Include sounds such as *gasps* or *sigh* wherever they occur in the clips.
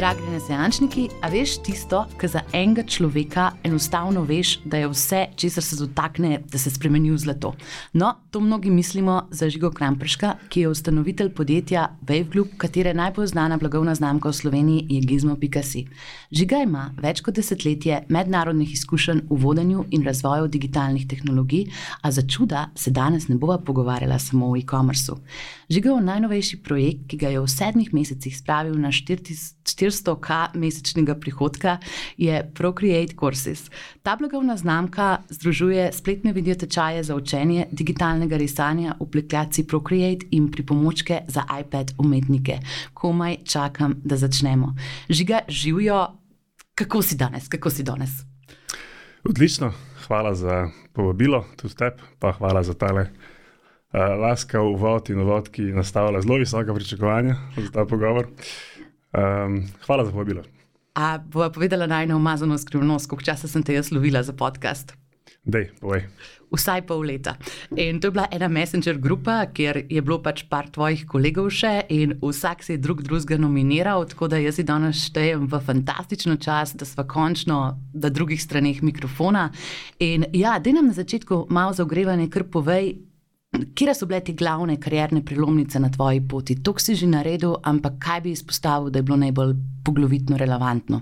Dragi nesejančniki, a veš tisto, kar za enega človeka enostavno veš, da je vse, česar se dotakne, da se spremeni v zlato. No, to mnogi mislimo za Žigo Kramprška, ki je ustanovitelj podjetja WaveGloop, katere najbolj znana blagovna znamka v Sloveniji je Gizmo Picasso. Žiga ima več kot desetletje mednarodnih izkušenj v vodenju in razvoju digitalnih tehnologij, a za čuda se danes ne bova pogovarjala samo o e-commerceu. Žiga je najnovejši projekt, ki ga je v sedmih mesecih spravil na 40. 400k mesečnega prihodka, je Procreate Courses. Ta blagovna znamka združuje spletne video tečaje za učenje digitalnega risanja v aplikaciji Procreate in pripomočke za iPad umetnike. Komaj čakam, da začnemo. Žiga, živijo, kako si danes? Kako si danes? Odlično, hvala za povabilo, tudi tebi, pa hvala za tale. Uh, laska, uvod in uvod, ki nastavlja zelo visoka pričakovanja za ta pogovor. Um, hvala za povabilo. A bo povedala najno umazano skrivnost, koliko časa sem te jaz lovila za podcast? Dej, Vsaj pol leta. In to je bila ena messenger grupa, kjer je bilo pač par tvojih kolegov še in vsak se je drug drugega nominiral, tako da jaz si danes štejem v fantastično čas, da smo končno na drugih straneh mikrofona. In ja, da nam na začetku malo za ogrevanje kar povej, Kje so bile ti glavne karierne prelomnice na tvoji poti? To si že naredil, ampak kaj bi izpostavil, da je bilo najbolj poglavitno relevantno?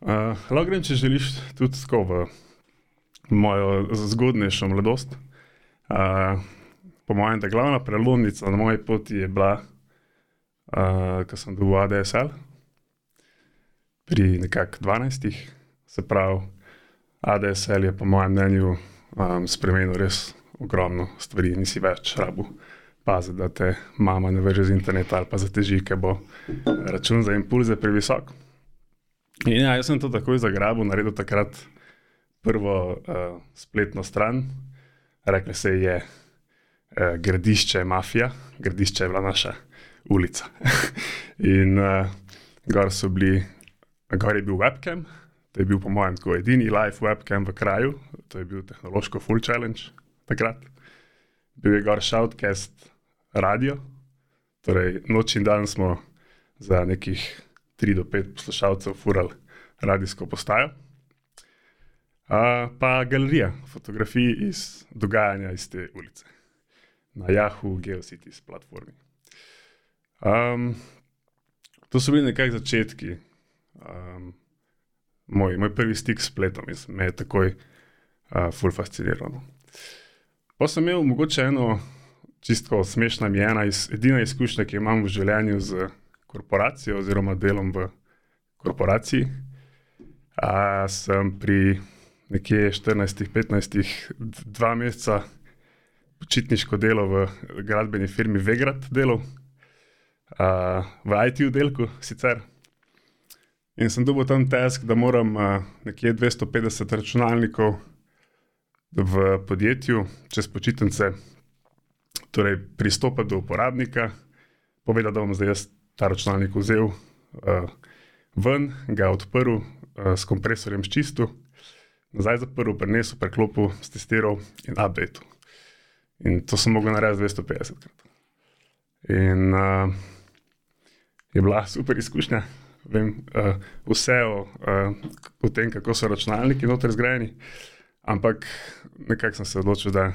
Uh, lahko grem, če želiš, tudi v mojo zgodnejšo mladosti. Uh, po mojem, da glavna prelomnica na moji poti je bila, uh, ko sem dobil ADSL pri nekakšnih 12. Se pravi, ADSL je po mojem mnenju um, spremenil res ogromno stvari, nisi več rabu. Pazi, da te mama ne vrže z interneta ali pa zateži, ker bo račun za impulze previsok. In ja, jaz sem to takoj zagrabil, naredil takrat prvo uh, spletno stran, rekli se je uh, Gradišče Mafija, Gradišče je bila naša ulica. *laughs* in uh, gor so bili, gor je bil webcam, To je bil, po mojem, tako edini live webcam v kraju, to je bil tehnološko full challenge takrat. Bil je gor shoutcast radio, torej noč in dan smo za nekih 3 do 5 poslušalcev furali radijsko postajo. Uh, pa galerija fotografij iz dogajanja iz te ulice na Yahoo, GeoCities platformi. Um, to so bili nekakšni začetki. Um, moj, moj prvi stik s spletom in me je takoj uh, ful fasciniral. No. Pa sem imel mogoče eno čisto smešno mi ena iz, edina izkušnja, ki jo imam v življenju z korporacijo oziroma delom v korporaciji. A, sem pri nekje 14-15, dva meseca počitniško delo v gradbeni firmi Vegrad delal, v IT-oddelku sicer. In sem dobil tam task, da moram uh, nekje 250 računalnikov v podjetju čez počitnice torej pristopiti do uporabnika, povedati, da bom zdaj jaz ta računalnik vzel uh, ven, ga odprl uh, s kompresorjem čistil, nazaj zaprl, prenesel, preklopil, testiral in update. In to sem mogel narediti 250 krat. In uh, je bila super izkušnja vem uh, vse o, uh, o tem, kako so računalniki noter zgrajeni, ampak nekako sem se odločil, da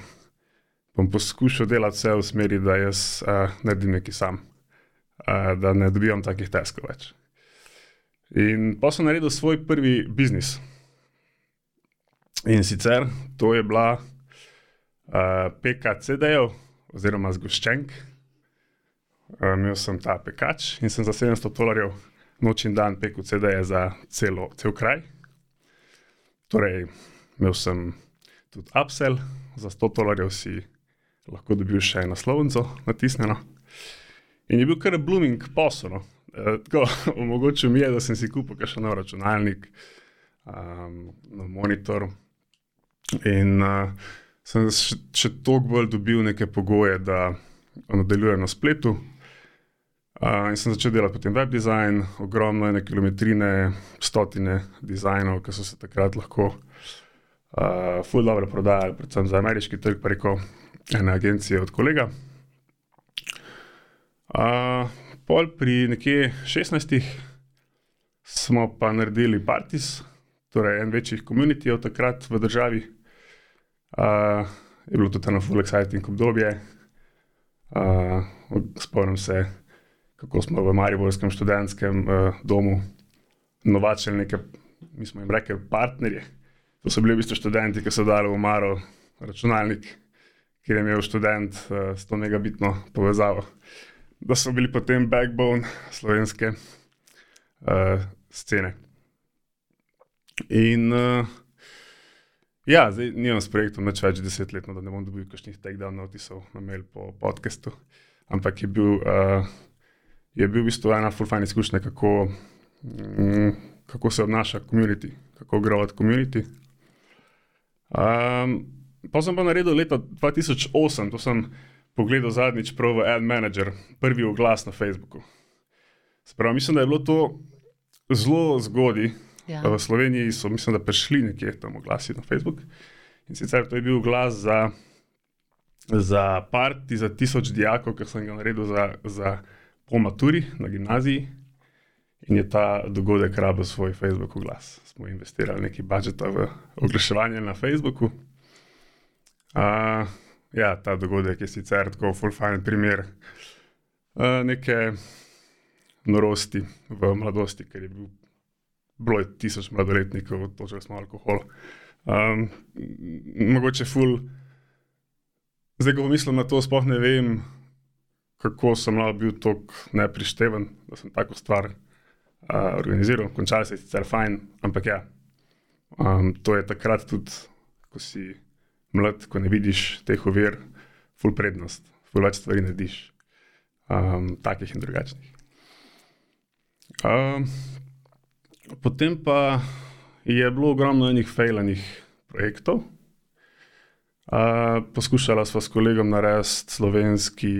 bom poskušal delati vse v smeri, da jaz uh, naredim nekaj sam, uh, da ne dobivam takih teskov več. In pa sem naredil svoj prvi biznis. In sicer to je bila uh, PKCD-jev oziroma zgoščenk. Uh, imel sem ta pekač in sem za 700 dolarjev noč in dan pekel CD-je za celo, cel kraj. Torej, imel sem tudi upsell, za 100 dolarjev si lahko dobil še eno slovnico natisnjeno. In je bil kar blooming posel. No. E, tako *laughs* omogočil mi je, da sem si kupil še nov računalnik, um, nov monitor. In uh, sem še, še toliko bolj dobil neke pogoje, da nadaljujem na spletu. Uh, in sem začel delati potem web design, ogromno ene kilometrine, stotine dizajnov, ki so se takrat lahko uh, ful dobro prodajali, predvsem za ameriški trg preko ene agencije od kolega. Uh, pol pri nekje 16. smo pa naredili Partis, torej en večjih komunitijev takrat v državi. Uh, je bilo tudi eno full exciting obdobje. Uh, spomnim se, kako smo v Mariborskem študentskem uh, domu novačili nekaj, mi smo jim rekli, partnerje. To so bili v bistvu študenti, ki so dali v Maro računalnik, kjer je imel študent uh, 100 megabitno povezavo. Da so bili potem backbone slovenske uh, scene. In uh, ja, zdaj nimam s projektom več več desetletno, da ne bom dobil kakšnih takedown notisov na mail po podkastu. Ampak je bil, uh, je bil v bistvu ena fulfajna izkušnja, kako, mm, kako se obnaša komunity, kako growati komunity. Um, pa sem pa naredil leta 2008, to sem pogledal zadnjič prav v Ad Manager, prvi oglas na Facebooku. Spravo, mislim, da je bilo to zelo zgodaj. Ja. V Sloveniji so, mislim, da prišli nekje tam oglasi na Facebook. In sicer to je bil glas za, za parti za tisoč dijakov, ki sem ga naredil za, za po maturi na gimnaziji. In je ta dogodek rabil svoj Facebook glas. Smo investirali nekaj budžeta v oglaševanje na Facebooku. Uh, ja, ta dogodek je sicer tako fulfajn primer uh, neke norosti v mladosti, ker je bil, bilo je tisoč mladoletnikov, točili smo alkohol. Um, mogoče ful. Zdaj, ko pomislim na to, sploh ne vem, kako sem bil tako neprišteven, da sem tako stvar uh, organiziral, končal se je sicer fajn, ampak ja, um, to je takrat tudi, ko si mlad, ko ne vidiš teh ovir, full prednost, full več stvari narediš, um, takih in drugačnih. Um, potem pa je bilo ogromno enih fejlanih projektov. Uh, poskušala sva s kolegom narediti slovenski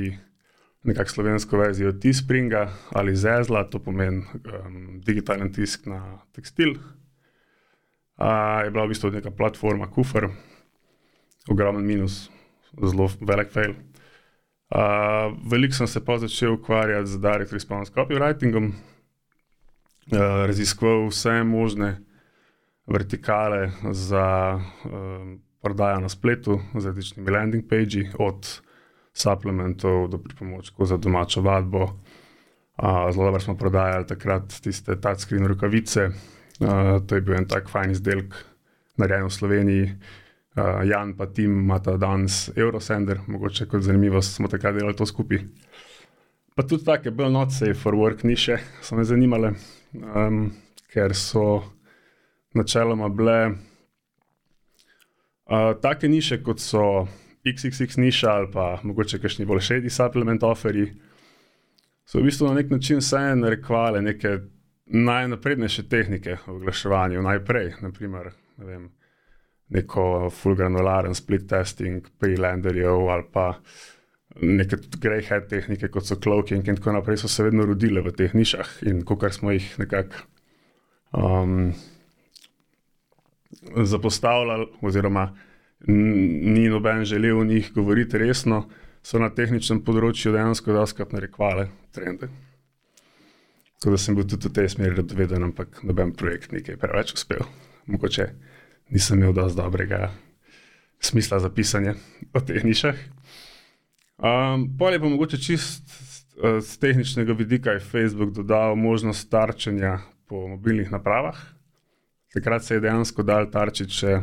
nekakšno slovensko verzijo T-Springa ali Zezla, to pomeni um, digitalen tisk na tekstil. Uh, je bila v bistvu neka platforma Kufr, ogromen minus, zelo velik fail. Uh, Veliko sem se pa začel ukvarjati z direct response copywritingom, uh, raziskoval vse možne vertikale za uh, prodajo na spletu z različnimi landing pagi, od suplementov, do pripomočkov za domačo vadbo. Uh, zelo dobro smo prodajali takrat tiste touchscreen rokavice. Uh, to je bil en tak fajn izdelek, narejen v Sloveniji. Uh, Jan in Tim imata danes Eurosender, mogoče kot zanimivost, smo takrat delali to skupaj. Pa tudi take bolj not safe for work niše so me zanimale, um, ker so načeloma bile uh, take niše, kot so XXX niša ali pa mogoče kakšni bolj šedi supplement offeri, so v bistvu na nek način vse narekovali neke najnaprednejše tehnike v oglaševanju. Najprej, naprimer, ne vem, neko full granularen split testing, pre-lenderjev ali pa neke grey hat tehnike, kot so cloaking in tako naprej, so se vedno rodile v teh nišah in kot smo jih nekako um, zapostavljali oziroma ni noben želel o njih govoriti resno, so na tehničnem področju dejansko doskrat narekovali trende. Tako da sem bil tudi v tej smeri radoveden, ampak noben projekt ni kaj preveč uspel. Mogoče nisem imel dovolj dobrega smisla za pisanje o teh nišah. Um, Polje pa mogoče čist z uh, tehničnega vidika je Facebook dodal možnost tarčenja po mobilnih napravah. Takrat se je dejansko dal tarčiti še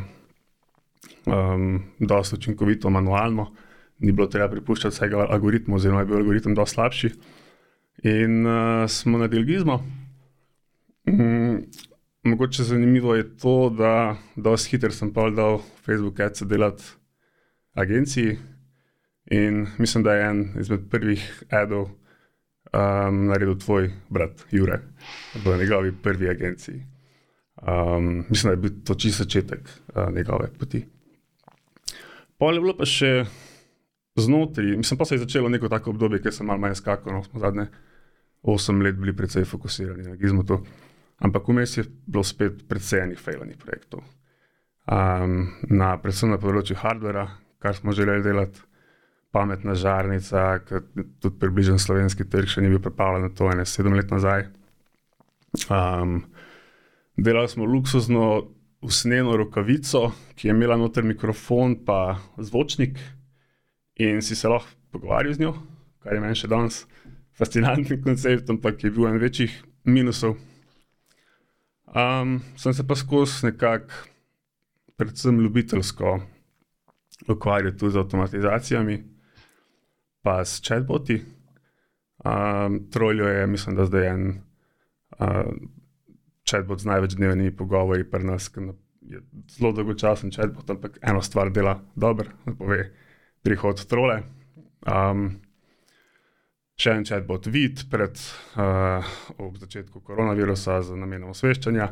um, dosta učinkovito, manualno, ni bilo treba pripuščati vsega algoritma, oziroma je bil algoritem dosta slabši. In uh, smo naredili gizmo. Mm, mogoče zanimivo je to, da dosta hiter sem pa dal Facebook Ads delati agenciji. In mislim, da je en izmed prvih adov um, naredil tvoj brat Jure v njegovi prvi agenciji. Um, mislim, da je bil to čist začetek uh, njegove poti. Pol je bilo pa še znotraj, mislim pa se je začelo neko tako obdobje, ki sem malo manj skakal, no, smo zadnje osem let bili precej fokusirani na gizmotu, ampak vmes je bilo spet precej enih fejlanih projektov. Um, na, predvsem na področju hardvera, kar smo želeli delati, pametna žarnica, ki tudi približen slovenski trg še ni bil pripravljen na to, ene sedem let nazaj. Um, delali smo luksuzno usnjeno rokavico, ki je imela noter mikrofon in zvočnik, in si se lahko pogovarjal z njo, kar je meni še danes fascinanten koncept, ampak je bil en večjih minusov. Um, sem se pa skozi nekako, predvsem ljubiteljsko, ukvarjal tudi z avtomatizacijami pa s chatboti. Um, Troljo je, mislim, da zdaj en uh, chatbot z največ dnevnimi pogovori, pri nas je zelo dolgočasen chatbot, ampak eno stvar dela dobro, da pove prihod trole. Um, še en chatbot vid pred uh, začetkom koronavirusa z namenom osveščanja.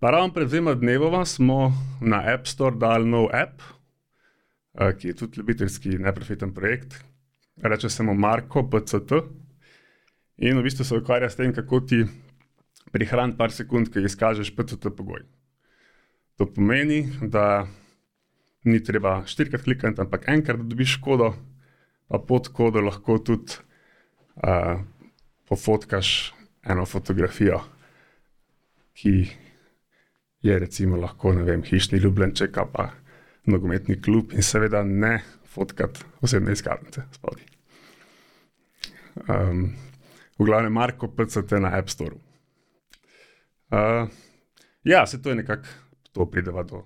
Pa ravno pred dvema dnevoma smo na App Store dali nov app, uh, ki je tudi ljubiteljski neprofiten projekt, reče se mu Marko, PCT. In v bistvu se ukvarja s tem, kako ti prihraniti par sekund, ki izkažeš PCT pogoj. To pomeni, da ni treba štirikrat klikati, ampak enkrat, dobiš kodo, pa pod kodo lahko tudi uh, pofotkaš eno fotografijo, ki je recimo lahko, vem, hišni ljubljenček, pa nogometni klub in seveda ne fotkati osebne izkaznice. Um, v glavnem, Marko, PCT na App Store. Uh, ja, se to je nekako, to prideva do,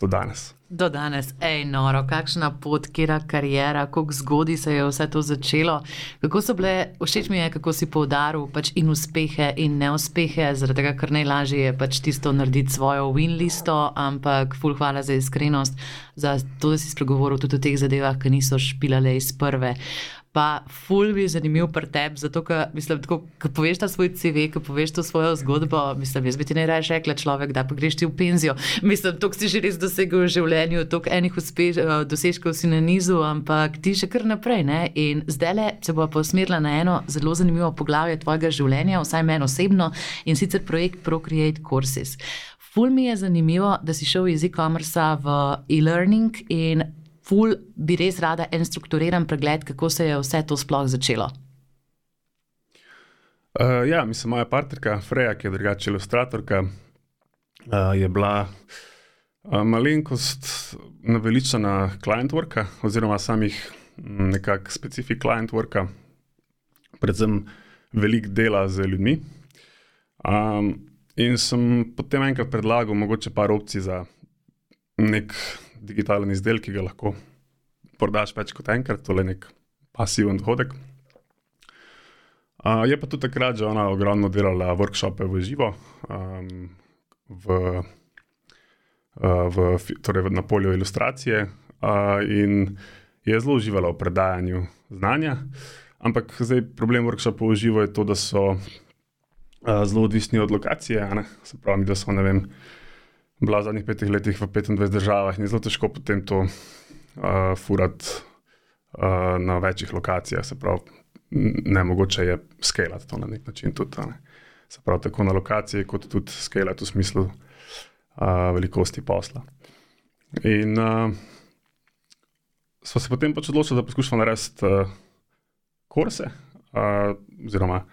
do danes. Do danes, ej, noro, kakšna pot, kera karijera, kako zgodaj se je vse to začelo. Kako so bile, všeč mi je, kako si poudaril pač in uspehe in neuspehe, zaradi tega, ker najlažje je pač tisto narediti svojo win listo, ampak ful hvala za iskrenost, za to, da si spregovoril tudi o teh zadevah, ki niso špilale iz prve. Uh, pa ful bi zanimiv pri tebi, zato ker mislim, tako, ko poveš ta svoj CV, ko poveš to svojo zgodbo, mislim, jaz bi ti najraje rekla človek, da pa greš ti v penzijo. Mislim, to si že res dosegel v življenju, toliko enih uspeš, uh, dosežkov si na nizu, ampak ti še kar naprej. Ne? In zdaj le se bo pa usmerila na eno zelo zanimivo poglavje tvojega življenja, vsaj meni osebno, in sicer projekt Procreate Courses. Ful mi je zanimivo, da si šel iz e-commerce v e-learning in ful bi res rada en strukturiran pregled, kako se je vse to sploh začelo. Uh, ja, mislim, moja partnerka Freja, ki je drugače ilustratorka, uh, je bila uh, malenkost naveličena client worka, oziroma samih nekakšnih specifik client worka, predvsem velik dela z ljudmi. Um, in sem potem enkrat predlagal, mogoče par opcij za nek digitalen izdelek, ki ga lahko prodaš več kot enkrat, to je nek pasiven dohodek. Uh, je pa tudi takrat že ona ogromno delala workshope v živo, um, v, uh, v, torej na polju ilustracije, uh, in je zelo uživala v predajanju znanja. Ampak zdaj problem workshopov v živo je to, da so uh, zelo odvisni od lokacije. Se pravi, da so ne vem bila v zadnjih petih letih v 25 državah in je zelo težko potem to uh, furati uh, na večjih lokacijah. Se pravi, ne mogoče je skalati to na nek način tudi. Ne. Se pravi, tako na lokaciji, kot tudi skalati v smislu uh, velikosti posla. In uh, smo se potem pač odločili, da poskušamo narediti uh, kurse, uh, oziroma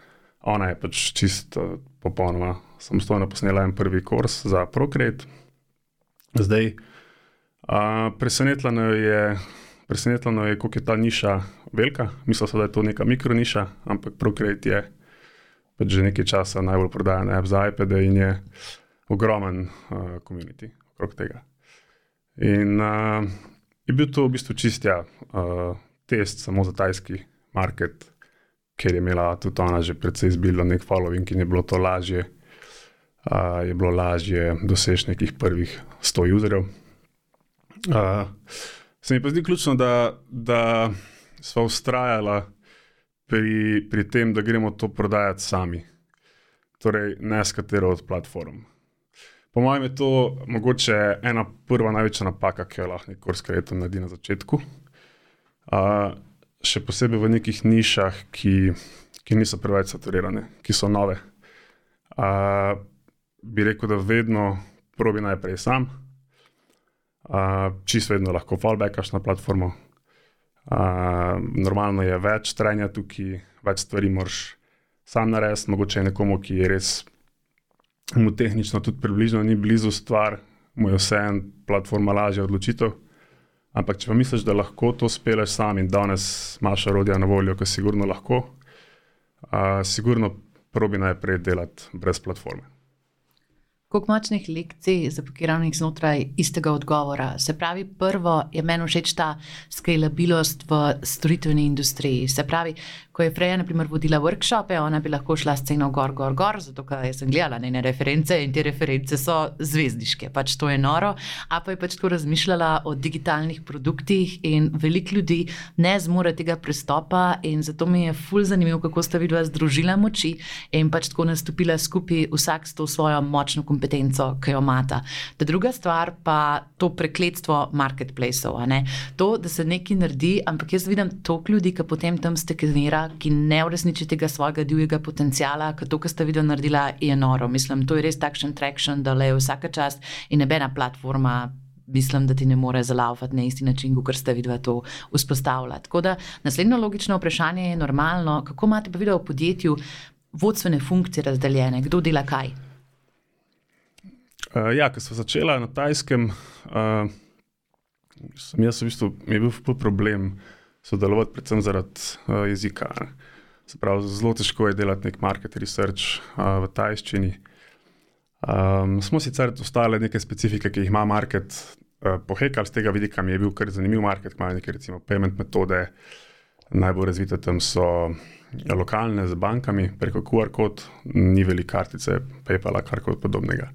ona je pač čist uh, popolnoma samostojno posnela en prvi kurs za Procreate. Zdaj, uh, presenetljeno je, presenetljeno je, koliko je ta niša velika. Mislil sem, da je to neka mikroniša, ampak Procreate je pač že nekaj časa najbolj prodajen app za iPad in je ogromen komunity uh, okrog tega. In uh, je bil to v bistvu čistja uh, test samo za tajski market, ker je imela tudi ona že predvsej zbilo nek following in je bilo to lažje je bilo lažje doseči nekih prvih 100 userjev. Uh, se mi pa zdi ključno, da, da smo ustrajali pri, pri tem, da gremo to prodajati sami, torej ne s katero od platform. Po mojem je to mogoče ena prva največja napaka, ki jo lahko neko skreto naredi na začetku. Uh, še posebej v nekih nišah, ki, ki niso preveč saturirane, ki so nove. Uh, bi rekel, da vedno probi najprej sam, uh, čisto vedno lahko fallbackaš na platformo. Uh, normalno je več trenja tukaj, več stvari moraš sam narediti, mogoče nekomu, ki je res mu tehnično tudi približno ni blizu stvar, mu je vseeno platforma lažja odločitev. Ampak, če pa misliš, da lahko to speleš sam in danes imaš orodja na voljo, ki sigurno lahko, uh, sigurno probi najprej delati brez platforme koliko močnih lekcij zapakiranih znotraj istega odgovora. Se pravi, prvo je meni všeč ta skalabilnost v storitveni industriji. Se pravi, ko je Freja naprimer, vodila workshope, ona bi lahko šla sceno gor, gor, gor, zato ker sem gledala njene reference in te reference so zvezdiške, pač to je noro. A pa je pač tako razmišljala o digitalnih produktih in veliko ljudi ne zmore tega pristopa in zato mi je ful zanimivo, kako sta videla združila moči in pač tako nastopila skupaj vsak s to svojo močno kompetenco ki jo imata. Ta druga stvar pa to prekletstvo marketplaceov. To, da se nekaj naredi, ampak jaz vidim toliko ljudi, ki potem tam stekenira, ki ne uresniči tega svojega divjega potencijala, ker to, kar ste videli, naredila je noro. Mislim, to je res takšen traction, da le vsaka čast in nebena platforma. Mislim, da ti ne more zalaufati na isti način, kot ste videli to vzpostavljati. Tako da naslednjo logično vprašanje je normalno, kako imate pa videti v podjetju vodstvene funkcije razdeljene, kdo dela kaj. Uh, ja, ko smo začeli na Tajskem, uh, sem jaz v bistvu imel problem sodelovati, predvsem zaradi uh, jezika. Pravi, zelo težko je delati nek market research uh, v tajščini. Um, smo sicer ostale neke specifike, ki jih ima market, uh, pohekal z tega vidika, mi je bil kar zanimiv market, imajo neke recimo payment metode, najbolj razvite tam so lokalne z bankami, preko QR kod, ni velike kartice, PayPal, karkoli podobnega.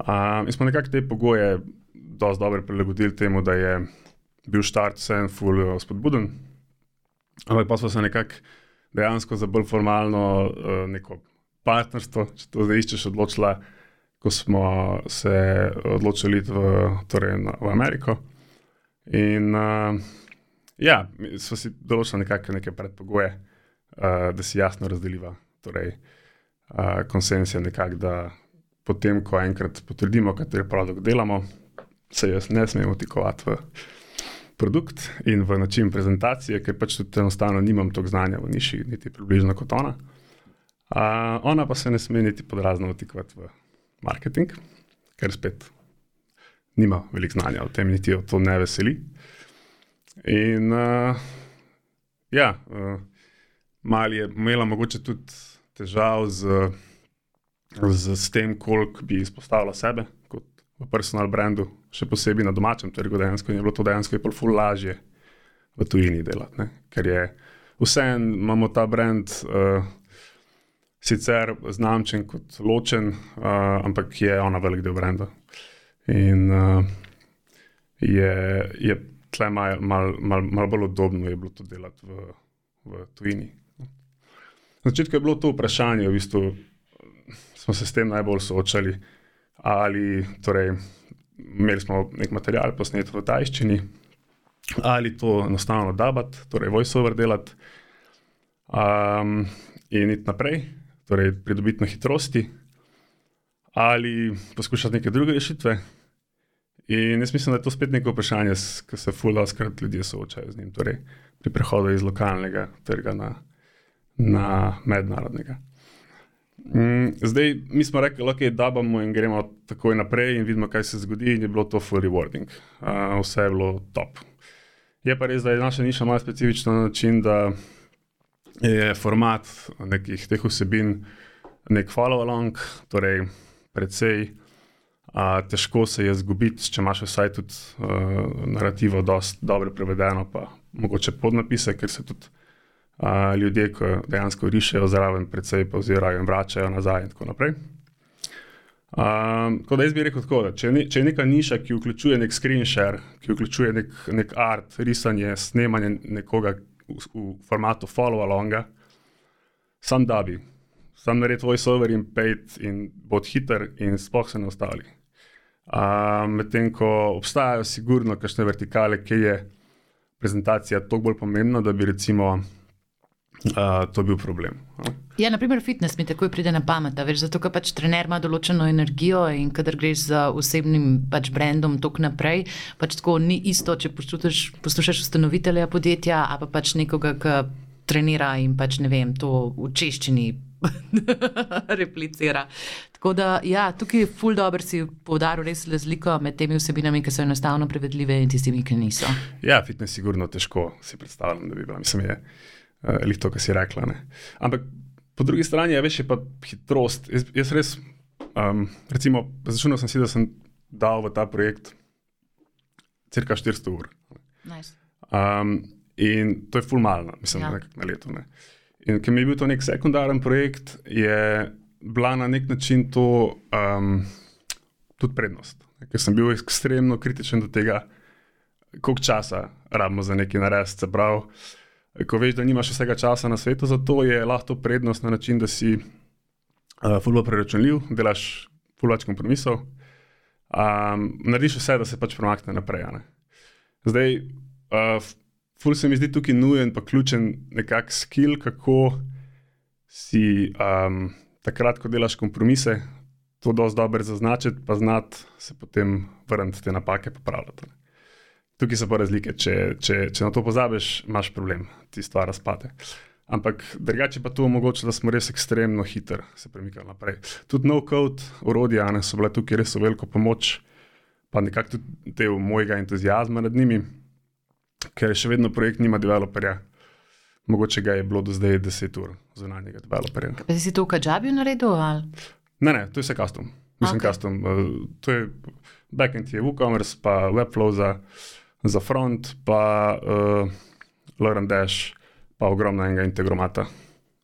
Um, in smo nekako te pogoje dosti dobro prilagodili temu, da je bil štart vsem fully spodbuden. Ampak pa smo se nekako dejansko za bolj formalno uh, neko partnerstvo, če to zdaj iščeš, odločila, ko smo se odločili v, torej na, v Ameriko. In uh, ja, smo si določili nekakšne neke predpogoje, uh, da si jasno razdeliva. Torej, uh, konsens je nekako, da potem, ko enkrat potrdimo, kateri produkt delamo, se jaz ne smem vtikovati v produkt in v način prezentacije, ker pač tudi enostavno nimam toliko znanja v niši, niti približno kot ona. Uh, ona pa se ne sme niti podrazno vtikovati v marketing, ker spet nima veliko znanja o tem, niti jo to ne veseli. In uh, ja, uh, mali je imela mogoče tudi težav z z, z tem, koliko bi izpostavila sebe v personal brandu, še posebej na domačem trgu, dejansko je bilo to dejansko je pol lažje v tujini delati. Ne? Ker je vseeno imamo ta brand. Uh, Sicer znamčen kot ločen, uh, ampak je ona velik del brenda. In uh, je, je tle malo mal, mal, mal bolj udobno je bilo to delati v, v tujini. Na začetku je bilo to vprašanje, v bistvu, smo se s tem najbolj soočali. Ali torej, imeli smo nek material posnet v tajščini, ali to enostavno dabati, torej voiceover delati um, in iti naprej, torej pridobiti na hitrosti, ali poskušati neke druge rešitve. In jaz mislim, da je to spet neko vprašanje, ki se fuldo skrat ljudje soočajo z njim, torej pri prehodu iz lokalnega trga na, na mednarodnega. Mm, zdaj, mi smo rekli, da okay, dabamo in gremo takoj naprej in vidimo, kaj se zgodi, je bilo to full rewarding. Uh, vse je bilo top. Je pa res, da je naša niša malo specifična na način, da je format nekih teh vsebin nek follow-along, torej precej uh, težko se je zgubiti, če imaš vsaj tudi uh, narativo, dosti dobro prevedeno, pa mogoče podnapise, ker se tudi ljudje, ki dejansko rišejo zraven, predvsej pa ozirajo in vračajo nazaj in tako naprej. Um, da jaz bi rekel tako, da če, ne, če je neka niša, ki vključuje nek screen share, ki vključuje nek, nek art, risanje, snemanje nekoga v, v formatu follow-alonga, sam da bi, sam naredi voiceover in paid in bo hiter in spoh se ne ostali. Um, Medtem ko obstajajo sigurno kakšne vertikale, ki je prezentacija toliko bolj pomembna, da bi recimo uh, to bil problem. Ja, naprimer, fitness mi takoj pride na pamet, veš, zato ker pač trener ima določeno energijo in kadar greš z osebnim pač brandom tok naprej, pač tako ni isto, če poslušaš, poslušaš ustanovitelja podjetja, a pa pač nekoga, ki trenira in pač ne vem, to v češčini *laughs* replicira. Tako da, ja, tukaj je ful dobro si poudaril res razliko med temi vsebinami, ki so enostavno prevedljive in tistimi, ki niso. Ja, fitness je sigurno težko si predstavljam, da bi bila. Mislim, je, ali uh, to, kar si rekla. Ne. Ampak po drugi strani je več pa hitrost. Jaz, jaz res, um, recimo, začel sem si, da sem dal v ta projekt crka 400 ur. Nice. Um, in to je fulmalno, mislim, ja. na leto. Ne. In ker mi je bil to nek sekundaren projekt, je bila na nek način to um, tudi prednost. Ker sem bil ekstremno kritičen do tega, koliko časa rabimo za neki naredek. Se pravi, ko veš, da nimaš vsega časa na svetu, zato je lahko prednost na način, da si uh, fulbo preračunljiv, delaš fulvač kompromisov, um, narediš vse, da se pač premakne naprej. Ne? Zdaj, uh, ful se mi zdi tukaj nujen, pa ključen nekak skill, kako si um, takrat, ko delaš kompromise, to dosti dobro zaznačiti, pa znati se potem vrniti te napake, popravljati. Tukaj so pa razlike. Če, če, če na to pozabiš, imaš problem, ti stvar razpade. Ampak drugače pa to omogoča, da smo res ekstremno hitri se premikali naprej. Tudi no-code urodja ne, so bile tukaj res veliko pomoč, pa nekako tudi del mojega entuzijazma nad njimi, ker še vedno projekt nima developerja. Mogoče ga je bilo do zdaj 10 ur zunanjega developerja. Pa si to v Kajabi naredil? Ali? Ne, ne, to je vse custom. Mislim, okay. custom. Uh, to je backend, je WooCommerce, pa Webflow za za front, pa uh, eh, Loren Dash, pa ogromna enega integromata.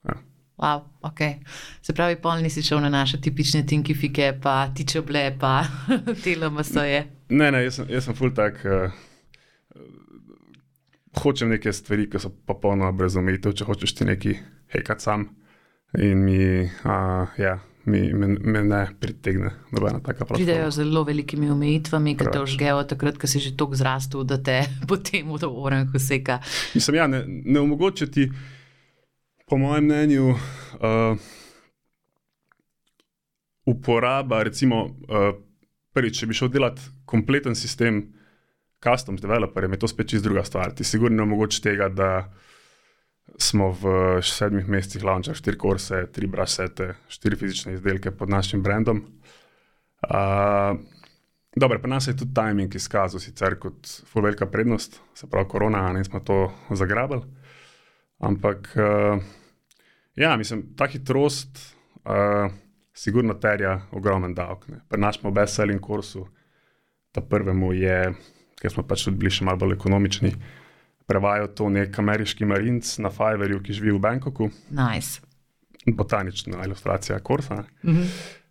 Ja. Wow, okay. Se pravi, pol nisi šel na naše tipične tinkifike, pa tiče ble, pa *laughs* teloma so je. Ne, ne, jaz sem, jaz sem full tak. Uh, hočem neke stvari, ki so popolnoma brez omejitev, če hočeš ti nekaj hekati sam. In mi, uh, ja, mi, me, me ne pritegne nobena taka platforma. Pridejo z zelo velikimi omejitvami, ki te užgejo takrat, ko si že tako zrastel, da te *laughs* potem v to oren hoseka. Mislim, ja, ne, ne omogoča ti, po mojem mnenju, uh, uporaba, recimo, uh, prvič, če bi šel delati kompleten sistem custom developerjem, je to spet čist druga stvar. Ti sigurno ne omogoča tega, da smo v sedmih mesecih launčali štiri kurse, tri brasete, štiri fizične izdelke pod našim brandom. Uh, Dobro, pa nas je tudi timing izkazal sicer kot velika prednost, se pravi korona, in smo to zagrabili. Ampak, uh, ja, mislim, ta hitrost, uh, sigurno terja ogromen davek. Pri našem best-selling kursu, ta prvemu je, ker smo pač tudi bili še malo bolj ekonomični, uh, prevajal to nek ameriški marinc na Fiverju, ki živi v Bangkoku. Nice. Botanična ilustracija Korsa. Mm -hmm.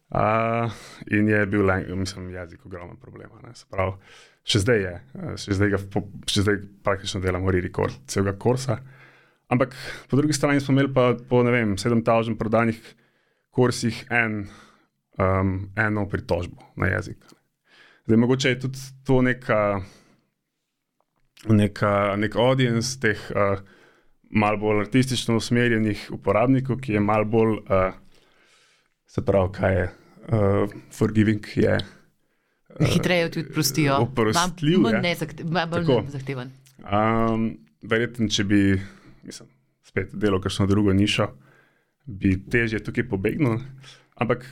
uh, in je bil, mislim, jezik ogromen problem. Pravi, še zdaj je, še zdaj, ga, še zdaj praktično delamo rekord celega Korsa. Ampak po drugi strani smo imeli pa po ne vem, 7000 prodanih kursih en, um, eno pritožbo na jezik. Zdaj, mogoče je tudi to neka nek, nek audience teh uh, malo bolj artistično usmerjenih uporabnikov, ki je malo bolj, uh, se pravi, kaj je uh, forgiving. Je, uh, Hitreje tudi prostijo. Oprostljiv. Bolj nezahteven. Um, Verjetno, če bi mislim, spet delal kakšno drugo nišo, bi težje tukaj pobegnil. Ampak,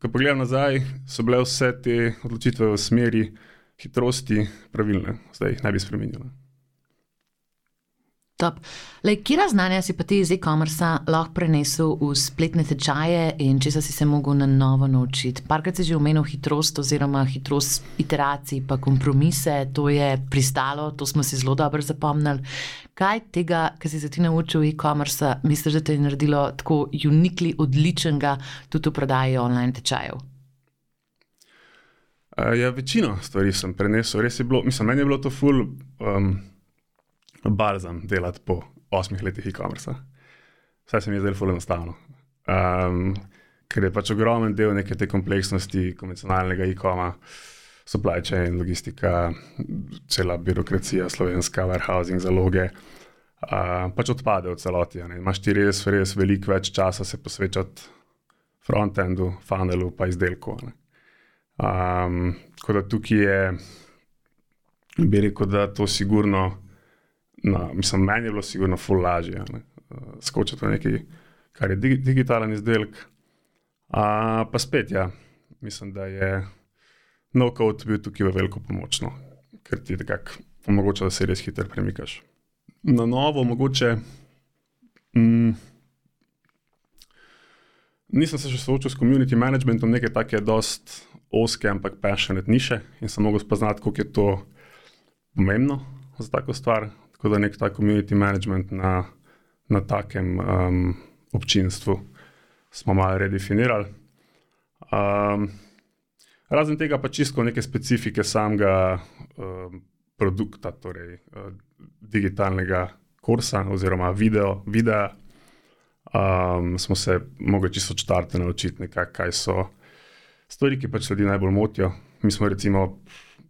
ko pogledam nazaj, so bile vse te odločitve v smeri, hitrosti pravilne, zdaj jih ne bi spremenili. Kje znanja si pa ti iz e-commerce lahko prenesel v spletne tečaje in če si se mogel na novo naučiti? Parkrat si že omenil hitrost oziroma hitrost iteracij, pa kompromise, to je pristalo, to smo si zelo dobro zapomnili. Kaj tega, kar si se ti naučil v e-commerce, misliš, da te je naredilo tako unikli, odličnega tudi v prodaji online tečajev? Ja, večino stvari sem prenesel, res je bilo, mislim, meni je bilo to ful um, balzam delati po osmih letih e-commerce. Vse se mi je zdelo ful enostavno. Um, ker je pač ogromen del neke te kompleksnosti konvencionalnega e-commerce, supply chain, logistika, cela birokracija, slovenska, warehousing, zaloge. uh, pač odpade v celoti. Imáš ti res, res veliko več časa se posvečati frontendu, funnelu, pa izdelku. Um, tako da tukaj je, bi rekel, da to sigurno, no, mislim, meni je bilo sigurno ful lažje. Uh, skočiti v nekaj, kar je dig digitalen izdelek. Uh, pa spet, ja, mislim, da je no-code bil tukaj veliko pomoč, no, ker ti omogoča, da se res hitro premikaš. Na novo, mogoče. Mm, nisem se še soočil s community managementom, nekaj take dost oske, ampak passionate niše in sem mogel spoznati, koliko je to pomembno za tako stvar. Tako da nek tak community management na, na takem um, občinstvu smo malo redefinirali. Um, razen tega pa čisto neke specifike samega um, produkta, torej uh, digitalnega kursa oziroma video, videa, um, smo se mogli čisto črtati naučiti, nekaj, kaj so stvari, ki pač ljudi najbolj motijo. Mi smo recimo,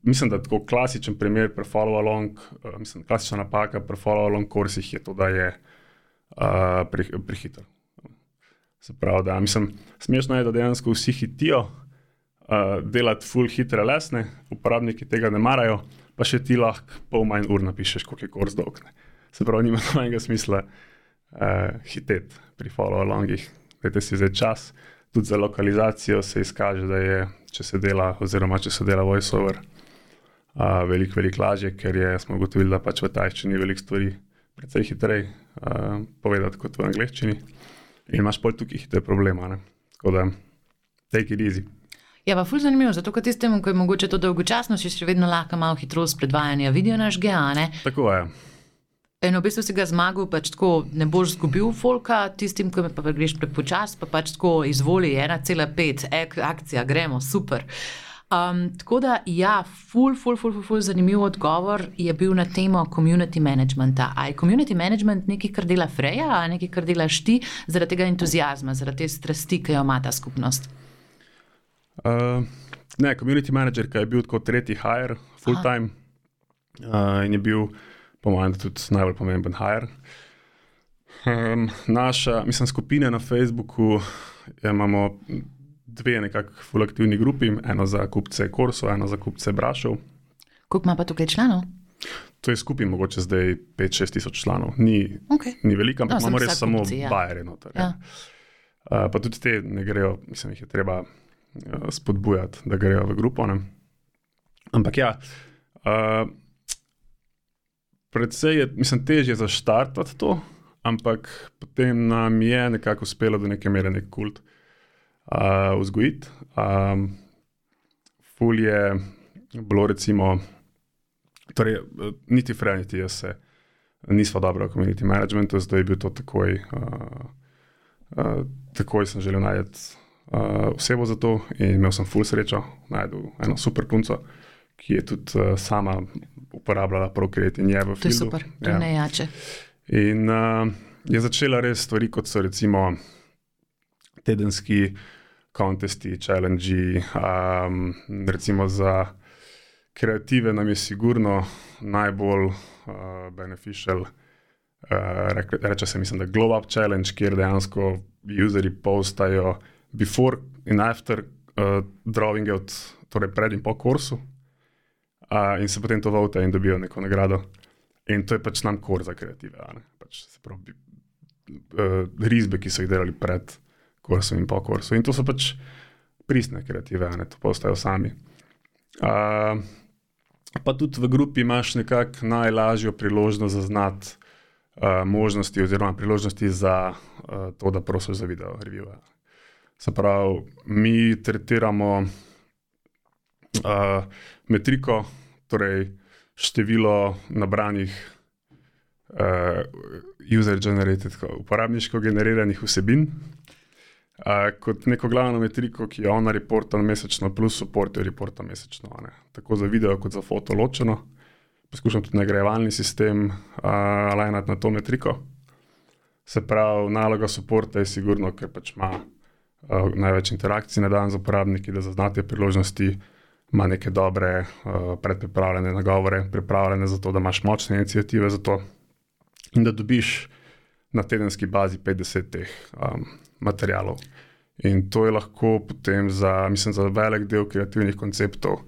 mislim, da tako klasičen primer pri follow along, uh, mislim, klasična napaka pri follow along kursih je to, da je uh, prehiter. Se pravi, da mislim, smešno je, da dejansko vsi hitijo uh, delati full hitre lesne, uporabniki tega ne marajo, pa še ti lahko pol manj ur napišeš, koliko je kurs dolg. Se pravi, nima *laughs* nobenega smisla uh, hiteti pri follow alongih, da si zdaj čas. Tudi za lokalizacijo se izkaže, da je, če se dela, oziroma če se dela voiceover, uh, veliko, veliko lažje, ker je, smo ugotovili, da pač v tajščini veliko stvari precej hitreje uh, povedati kot v angleščini. In imaš pol tukaj hitre probleme. Tako da, take it easy. Ja, pa fulj zanimivo, zato ker tistemu, ki je mogoče to dolgočasno, si še vedno lahko malo hitrost predvajanja, vidijo naš geane. Tako je. In v bistvu si ga zmagal, pač tako ne boš izgubil folka, tistim, ki me pa greš prepočasno, pa pač tako izvoli 1,5, ek, akcija, gremo, super. Um, tako da, ja, ful, ful, ful, ful, ful, zanimiv odgovor je bil na temo community managementa. A je community management nekaj, kar dela Freja, ali nekaj, kar delaš ti zaradi tega entuzijazma, zaradi te strasti, ki jo ima ta skupnost? Uh, ne, community manager, ki je bil kot tretji hire, full time uh, in je bil po mojem, tudi najbolj pomemben hire. Um, naša, mislim, skupina na Facebooku ja, imamo dve nekako fulaktivni grupi, eno za kupce Korso, eno za kupce Brašov. Koliko ima pa tukaj članov? To je skupaj mogoče zdaj 5-6 tisoč članov. Ni, okay. ni veliko, ampak no, imamo res samo ja. bajere. Noter, ja. Ja. Uh, pa tudi te ne grejo, mislim, jih je treba uh, spodbujati, da grejo v grupo. Ne? Ampak ja. Uh, predvsej je, mislim, težje zaštartati to, ampak potem nam je nekako uspelo do neke mere nek kult uh, vzgojiti. Um, ful je bilo, recimo, torej, niti Frej, niti jaz se nismo dobro v community managementu, zdaj je bil to takoj. Uh, uh, takoj sem želel najti uh, osebo za to in imel sem ful srečo, najdel eno super punco ki je tudi uh, sama uporabljala Procreate in je v filmu. To je super, to ja. najjače. In uh, je začela res stvari, kot so recimo tedenski kontesti, challenge. Um, recimo za kreative nam je sigurno najbolj uh, beneficial. Uh, reče se, mislim, da je Glow Up Challenge, kjer dejansko userji postajo before in after uh, drawing, torej pred in po kursu uh, in se potem to vote in dobijo neko nagrado. In to je pač nam kor za kreative. Pač, pravi, uh, risbe, ki so jih delali pred kursom in po kursu. In to so pač pristne kreative, ne to postajo sami. Uh, pa tudi v grupi imaš nekako najlažjo priložnost zaznati uh, možnosti, oziroma priložnosti za uh, to, da prosiš za video review. Se pravi, mi tretiramo uh, metriko, torej število nabranih uh, user-generated, uporabniško generiranih vsebin, uh, kot neko glavno metriko, ki jo ona reporta mesečno, plus support jo reporta mesečno. Ne? Tako za video, kot za foto ločeno. Poskušam tudi nagrajevalni sistem uh, alinati na to metriko. Se pravi, naloga supporta je sigurno, ker pač ima uh, največ interakcij na dan z uporabniki, da zaznate priložnosti ima neke dobre uh, predpripravljene nagovore, pripravljene za to, da imaš močne inicijative za to. in da dobiš na tedenski bazi 50 teh um, materialov. In to je lahko potem za, mislim, za velik del kreativnih konceptov,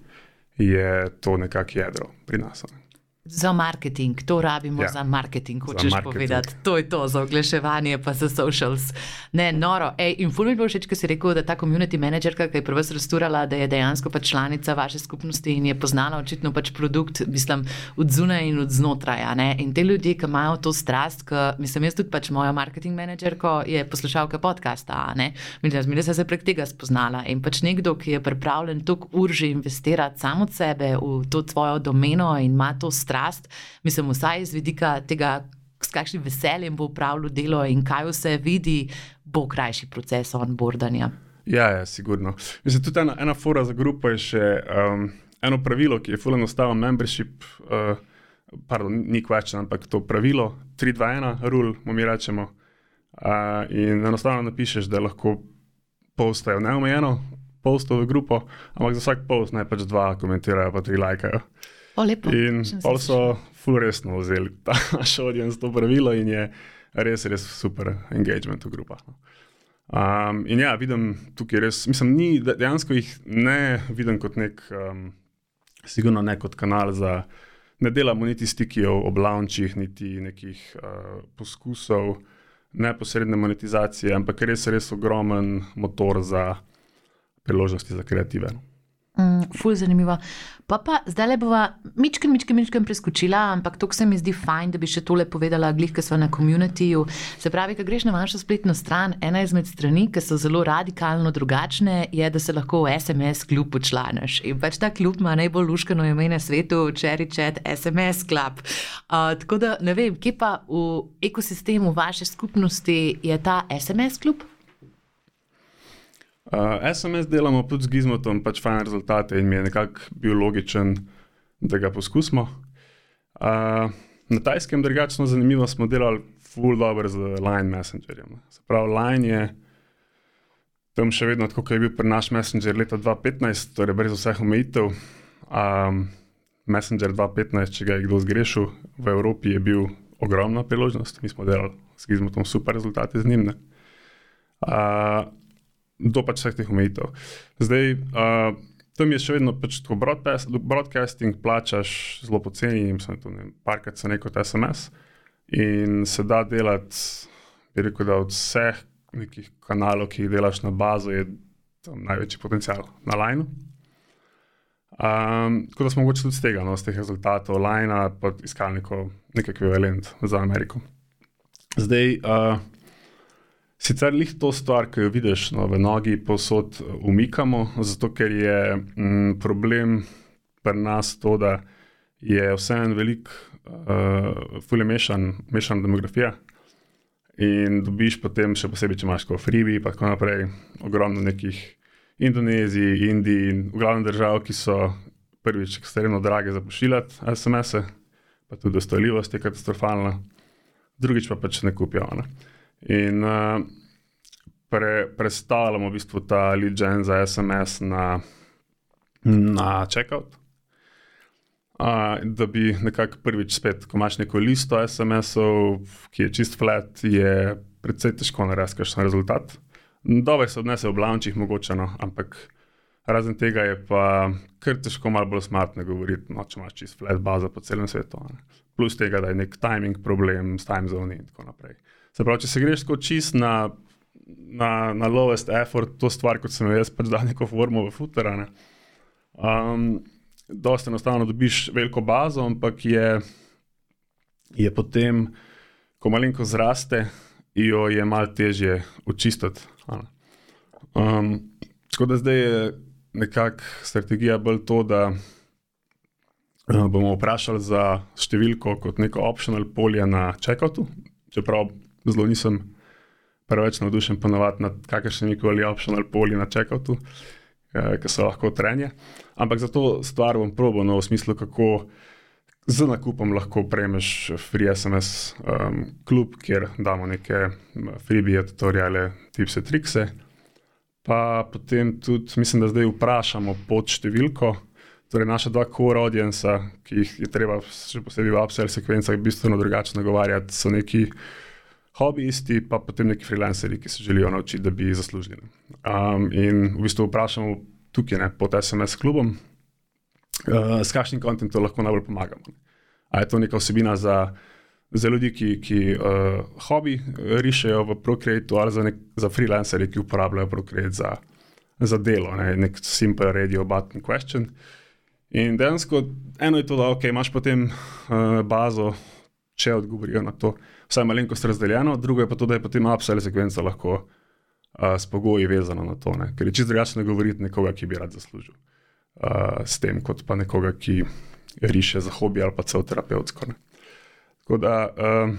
je to nekako jedro pri nas. Ne. Za marketing, to rabimo ja. za marketing, hočeš za marketing. povedati. To je to, za oglaševanje, pa za socials. Ne, noro. Ej, in fulmin bo všeč, ko si rekel, da ta community managerka, ki je prva rasturala, da je dejansko pač članica vaše skupnosti in je poznala očitno pač produkt, mislim, od zunaj in od znotraj. In te ljudje, ki imajo to strast, ki, mislim, jaz tudi pač moja marketing managerka je poslušalka podcasta, mislim, da sem se prek tega spoznala. In pač nekdo, ki je pripravljen toliko ur že investirati samo od sebe v to tvojo domeno in ima to strast strast, mislim, vsaj iz vidika tega, s kakšnim veseljem bo upravljal delo in kaj vse vidi, bo krajši proces onboardanja. Ja, ja, sigurno. Mislim, tudi ena, ena fora za grupo je še um, eno pravilo, ki je fulano stavljeno, membership, uh, pardon, ni question, ampak to pravilo 3-2-1, rule, mu mi rečemo. Uh, in enostavno napišeš, da lahko postajo neomejeno, postajo v grupo, ampak za vsak post naj pač dva komentirajo, pa tri lajkajo. O, in pa so fulresno vzeli ta *laughs* naš audience, to pravilo in je res, res super engagement v grupah. Um, in ja, vidim tukaj res, mislim, ni, dejansko jih ne vidim kot nek, um, sigurno ne kot kanal za, ne delamo niti stikijev ob launchih, niti nekih uh, poskusov neposredne monetizacije, ampak res, res ogromen motor za priložnosti za kreative. No. Mm, ful, zanimivo. Pa, pa zdaj le bova mičken, mičken, mičken preskočila, ampak to se mi zdi fajn, da bi še tole povedala, glih, ki so na komunitiju. Se pravi, ko greš na vašo spletno stran, ena izmed strani, ki so zelo radikalno drugačne, je, da se lahko v SMS klub počlaneš. In pač ta klub ima najbolj luškano ime na svetu, Cherry Chat, SMS Club. Uh, tako da ne vem, kje pa v ekosistemu vaše skupnosti je ta SMS klub? Uh, SMS delamo tudi z Gizmotom, pač fajn rezultate in mi je nekako bil logičen, da ga poskusimo. Uh, na tajskem drugačno zanimivo smo delali full dobro z Line Messengerjem. Se pravi, Line je tam še vedno tako, kot je bil pri naš Messenger leta 2015, torej brez vseh omejitev. Um, Messenger 2015, če ga je kdo zgrešil, v Evropi je bil ogromna priložnost, mi smo delali z Gizmotom super rezultate z njim. Uh, do pač vseh teh omejitev. Zdaj, uh, tam je še vedno pač tako broadcasting, plačaš zelo poceni, in sem tu nekajkrat se neko SMS. In se da delati, rekel, da od vseh nekih kanalov, ki jih delaš na bazo, je tam največji potencial na lineu. Um, tako da smo mogoče tudi z tega, no, z teh rezultatov, linea, pa iskali neko, nek ekvivalent za Ameriko. Zdaj, uh, Sicer jih to stvar, ki jo vidiš no, v nogi, posod eh, umikamo, zato ker je m, mm, problem pri nas to, da je vseeno velik, uh, fulje mešan, mešana demografija. In dobiš potem, še posebej, če imaš kot Freebie, pa tako naprej, ogromno nekih Indonezij, Indij in v glavnem držav, ki so prvič ekstremno drage za pošiljati SMS-e, pa tudi dostojljivost je katastrofalna, drugič pa pač ne kupijo. Ne. In uh, pre, predstavljamo v bistvu ta lead gen za SMS na, na checkout. Uh, da bi nekako prvič spet, ko imaš neko listo SMS-ov, ki je čist flat, je precej težko narediti kakšen rezultat. Dobro se odnese v blančih, mogoče, no, ampak razen tega je pa kar težko malo bolj smartno govoriti, no, če imaš čist flat bazo po celem svetu. Ne. Plus tega, da je nek timing problem s time zone in tako naprej. Se pravi, če se greš tako čist na, na, na lowest effort, to stvar, kot sem jaz, pač da neko formo v futerane. Um, dosta enostavno dobiš veliko bazo, ampak je, je potem, ko malenko zraste, jo je malo težje očistiti. Um, tako da zdaj je nekako strategija bolj to, da uh, bomo vprašali za številko kot neko optional polje na checkoutu, čeprav zelo nisem preveč navdušen ponovati nad kakršnimi koli optional poli na checkoutu, eh, ki so lahko trenje. Ampak za to stvar bom probo, no, v smislu, kako z nakupom lahko prejmeš free SMS um, klub, kjer damo neke freebie, tutoriale, tipse, trikse. Pa potem tudi, mislim, da zdaj vprašamo pod številko, torej naša dva core audienca, ki jih je treba še posebej v upsell sekvencah bistveno drugače nagovarjati, so neki hobijisti, pa potem neki freelanceri, ki se želijo naučiti, da bi zaslužili. Um, in v bistvu vprašamo tukaj, ne, pod SMS klubom, uh, s kakšnim kontentom lahko najbolj pomagamo. A je to neka vsebina za, za ljudi, ki, ki uh, hobi rišejo v Procreate, ali za, nek, za freelancere, ki uporabljajo Procreate za, za delo, ne, nek simple radio button question. In dejansko eno je to, da okay, imaš potem uh, bazo, če odgovorijo na to, vsaj malenkost razdeljeno, drugo je pa to, da je potem upsell sekvenca lahko uh, s pogoji vezana na to, ne? ker je čisto drugače govoriti nekoga, ki bi rad zaslužil uh, s tem, kot pa nekoga, ki riše za hobi ali pa celo terapevtsko. Ne? Tako da, uh,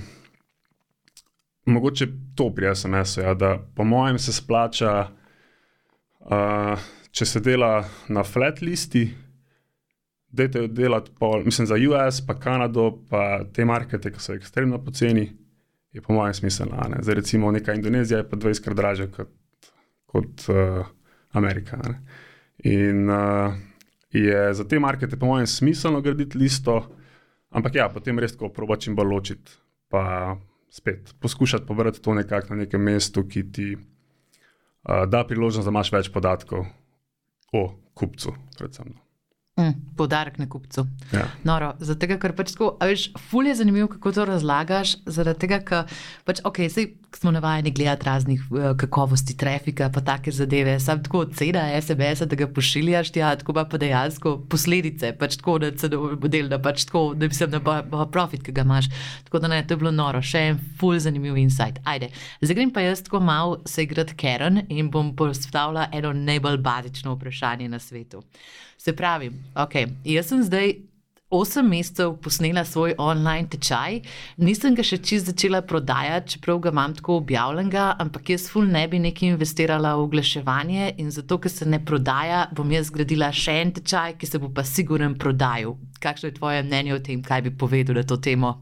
mogoče to pri SMS-u, ja, da po mojem se splača, uh, če se dela na flat listi, Dajte delati, pol, mislim, za US, pa Kanado, pa te markete, ki so ekstremno poceni, je po mojem smiselno. Ne? Zdaj, recimo, neka Indonezija je pa 20krat dražja kot, kot uh, Amerika. Ne? In uh, je za te markete, po mojem, smiselno graditi listo, ampak ja, potem res tako proba čim bolj ločiti, pa spet poskušati pobrati to nekako na nekem mestu, ki ti uh, da priložnost, da imaš več podatkov o kupcu, predvsem. Mm, podarek na kupcu. Ja. Noro, zato, ker pač tako, veš, ful je zanimivo, kako to razlagaš. Zaradi tega, ker pač, okay, smo navajeni gledati raznih uh, kakovosti trafika, pa take zadeve. Sam tako cena SMS, da ga pošiljaš, ja, tako pa, pa dejansko posledice, pač tako, da se model, da pač tako, da bi se na profit, ki ga imaš. Tako da ne, to je bilo noro, še en ful zanimiv insight. Ajde, zdaj grem pa jaz tako mal se igrati Karen in bom postavila eno najbolj bazično vprašanje na svetu. Se pravi, okay, jaz sem zdaj osem mesecev posnela svoj online tečaj, nisem ga še čist začela prodajati, čeprav ga imam tako objavljenega, ampak jaz ful ne bi nekaj investirala v oglaševanje in zato, ker se ne prodaja, bom jaz zgradila še en tečaj, ki se bo pa siguren prodajal. Kakšno je tvoje mnenje o tem, kaj bi povedal na to temo?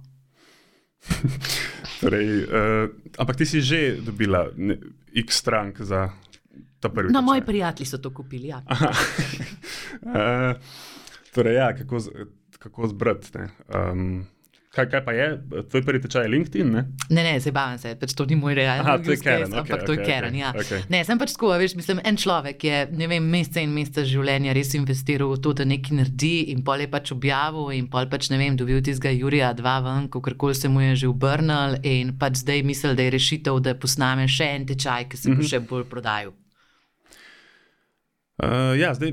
*laughs* torej, uh, ampak ti si že dobila ne, x strank za No, moji prijatelji so to kupili. Ja. uh, *laughs* torej, ja, kako, kako zbrati. Um, kaj, kaj pa je, tvoj prvi tečaj LinkedIn? Ne, ne, ne zabavam se, pač to ni moj realen Aha, to je Karen, ampak okay, to je okay, Karen. okay, Ja. okay. Ne, sem pač tako, veš, mislim, en človek je, ne vem, mesece in mesece življenja res investiral v to, da nekaj naredi in pol je pač objavil in pol pač ne vem, dobil tistega Jurija dva ven, kakorkoli se mu je že obrnil in pač zdaj misli, da je rešitev, da posname še en tečaj, ki se bo mm -hmm. še bolj prodajal. Uh, ja, zdaj,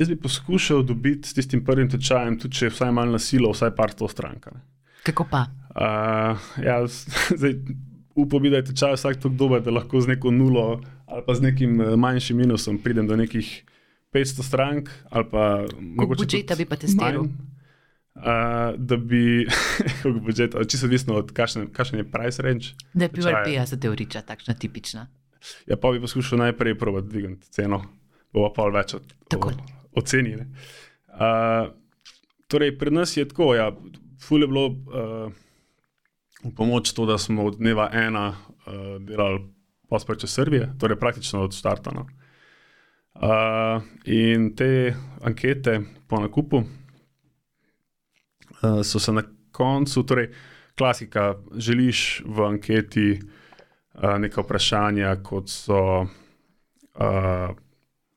jaz bi poskušal dobiti s tistim prvim tečajem, tudi če je vsaj malo nasilo, vsaj par to stranka. Ne. Kako pa? Uh, ja, *laughs* zdaj, upam, da je tečaj vsak tako dober, da lahko z neko nulo ali pa z nekim manjšim minusom pridem do nekih 500 strank. Budžeta bi pa testiral? Uh, da bi, *laughs* kako budžet, čisto odvisno od kakšen je price range. Da je PRP-ja za teoriča, takšna tipična. Ja, pa bi poskušal najprej prvo dvigati ceno bo pa več od, o, ocenjene. Uh, torej, pri nas je tako, ja, fulje bilo uh, v pomoč to, da smo od dneva ena uh, delali posprče Srbije, torej praktično od starta. No. Uh, in te ankete po nakupu uh, so se na koncu, torej klasika, želiš v anketi uh, neka vprašanja, kot so uh,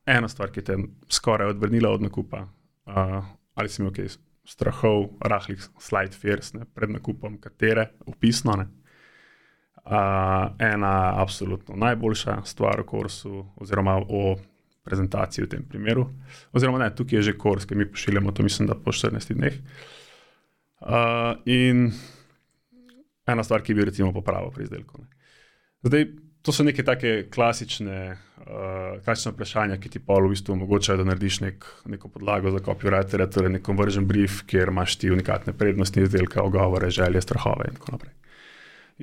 ena stvar, ki te je skoraj odvrnila od nakupa, uh, ali si imel kaj strahov, rahlih, slide fears ne, pred nakupom, katere, opisno. Ne. Uh, ena, absolutno najboljša stvar v kursu, oziroma o prezentaciji v tem primeru. Oziroma, ne, tukaj je že kurs, ki mi pošiljamo, to mislim, da po 14 dneh. Uh, in ena stvar, ki bi recimo popravil pri izdelku. Ne. Zdaj, to so neke take klasične, uh, klasične vprašanja, ki ti pa v bistvu omogočajo, da narediš nek, neko podlago za copywriter, torej nek conversion brief, kjer imaš ti unikatne prednosti izdelka, ogovore, želje, strahove in tako naprej.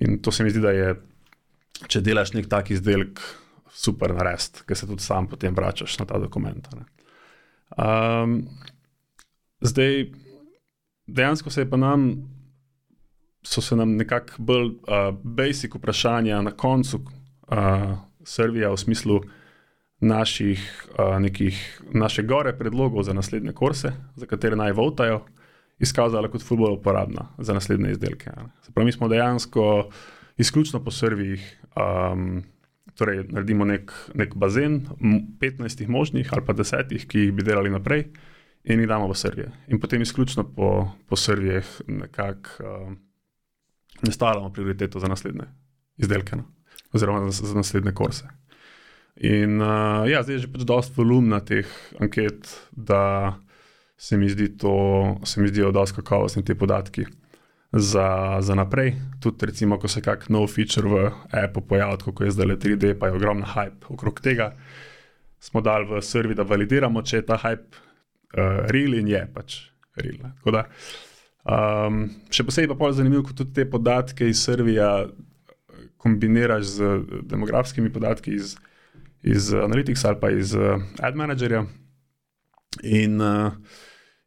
In to se mi zdi, da je, če delaš nek tak izdelek, super narediti, ker se tudi sam potem vračaš na ta dokument. Um, zdaj, dejansko se je pa nam. So se nam nekako bolj uh, basic vprašanja na koncu uh, Srbija v smislu, naših, uh, nekih, naše gore predlogov za naslednje kurse, za katere naj votajo, izkazala kot fulbolo uporabna za naslednje izdelke. Pravi, mi smo dejansko izključno po servijih. Um, torej, naredimo nek, nek bazen, 15 možnih ali pa 10, ki jih bi delali naprej, in jih damo v servije. In potem izključno po, po servijih nekako uh, nastavljamo prioriteto za naslednje izdelke, no? Oziroma za, za naslednje kurse. In uh, ja, zdaj je že pač dosta volumna teh anket, da se mi, zdi to, se mi zdijo dosta kakovostni ti podatki za, za naprej. Tudi, recimo, ko se kakšen nov feature v Apple pojavi, kot je zdaj le 3D, pa je ogromna hype okrog tega. Smo dali v servis, da validiramo, če je ta hype uh, real in je pač real. Da, um, še posebej pa je zanimivo, ko tudi te podatke iz servija kombiniraš z demografskimi podatki iz, iz Analytics ali pa iz uh, Ad Managerja. In uh,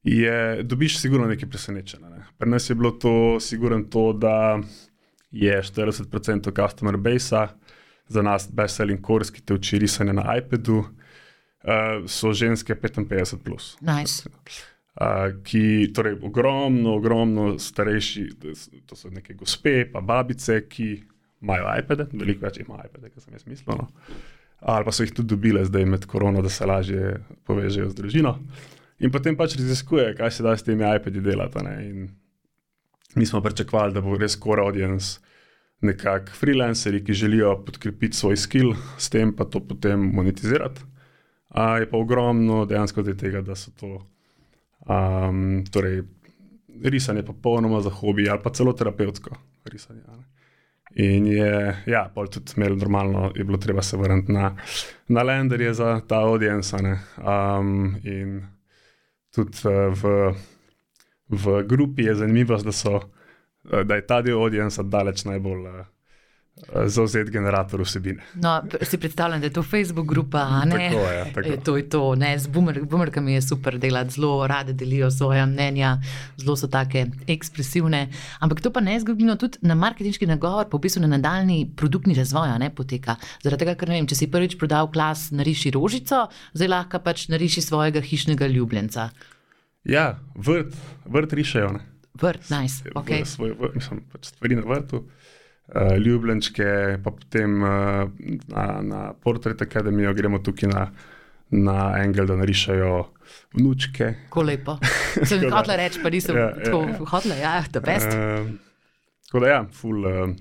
je, dobiš sigurno nekaj presenečenja. Ne. Pri nas je bilo to, sigurno to, da je 40% customer base, za nas best-selling course, ki te uči risanje na iPadu, uh, so ženske 55. Plus. Nice. Uh, ki, torej, ogromno, ogromno starejši, to so neke gospe, pa babice, ki imajo iPade, veliko več imajo iPade, kot sem jaz mislil. No. Ali pa so jih tudi dobile zdaj med korono, da se lažje povežejo z družino. In potem pač raziskuje, kaj se da s temi iPadi delati. Mi smo pričakovali, da bo res core audience, nekakšni freelanceri, ki želijo podkrepiti svoj skill, s tem pa to potem monetizirati. A je pa ogromno dejansko tega, da so to um, torej, risanje popolnoma za hobi ali pa celo terapevtsko risanje. In je, ja, pol tudi imel normalno, je bilo treba se vrniti na, na lenderje za ta audience. Um, in tudi uh, v, v grupi je zanimivo, da, so, uh, da je ta del audienca daleč najbolj uh, zauzet generator vsebine. No, si predstavljam, da je to Facebook grupa, ne? Tako je, tako. Je, to je to, ne, z boomer, boomerkami je super delati, zelo rade delijo svoje mnenja, zelo so take ekspresivne. Ampak to pa ne izgubimo tudi na marketinški nagovor, po bistvu na nadaljni produktni razvoj, ne poteka. Zaradi tega, ker ne vem, če si prvič prodal klas, nariši rožico, zdaj lahko pač nariši svojega hišnega ljubljenca. Ja, vrt, vrt rišejo. Ne? Vrt, nice. Okay. Svoj, mislim, pač stvari na vrtu uh, ljubljenčke, pa potem uh, na, na Portrait Academy, gremo tukaj na, na Engel, da narišajo vnučke. Ko lepo. *laughs* Sem jih hotel reči, pa nisem ja, tako ja, ja. hotel, ja, da best. Uh, tako da ja, full. Uh,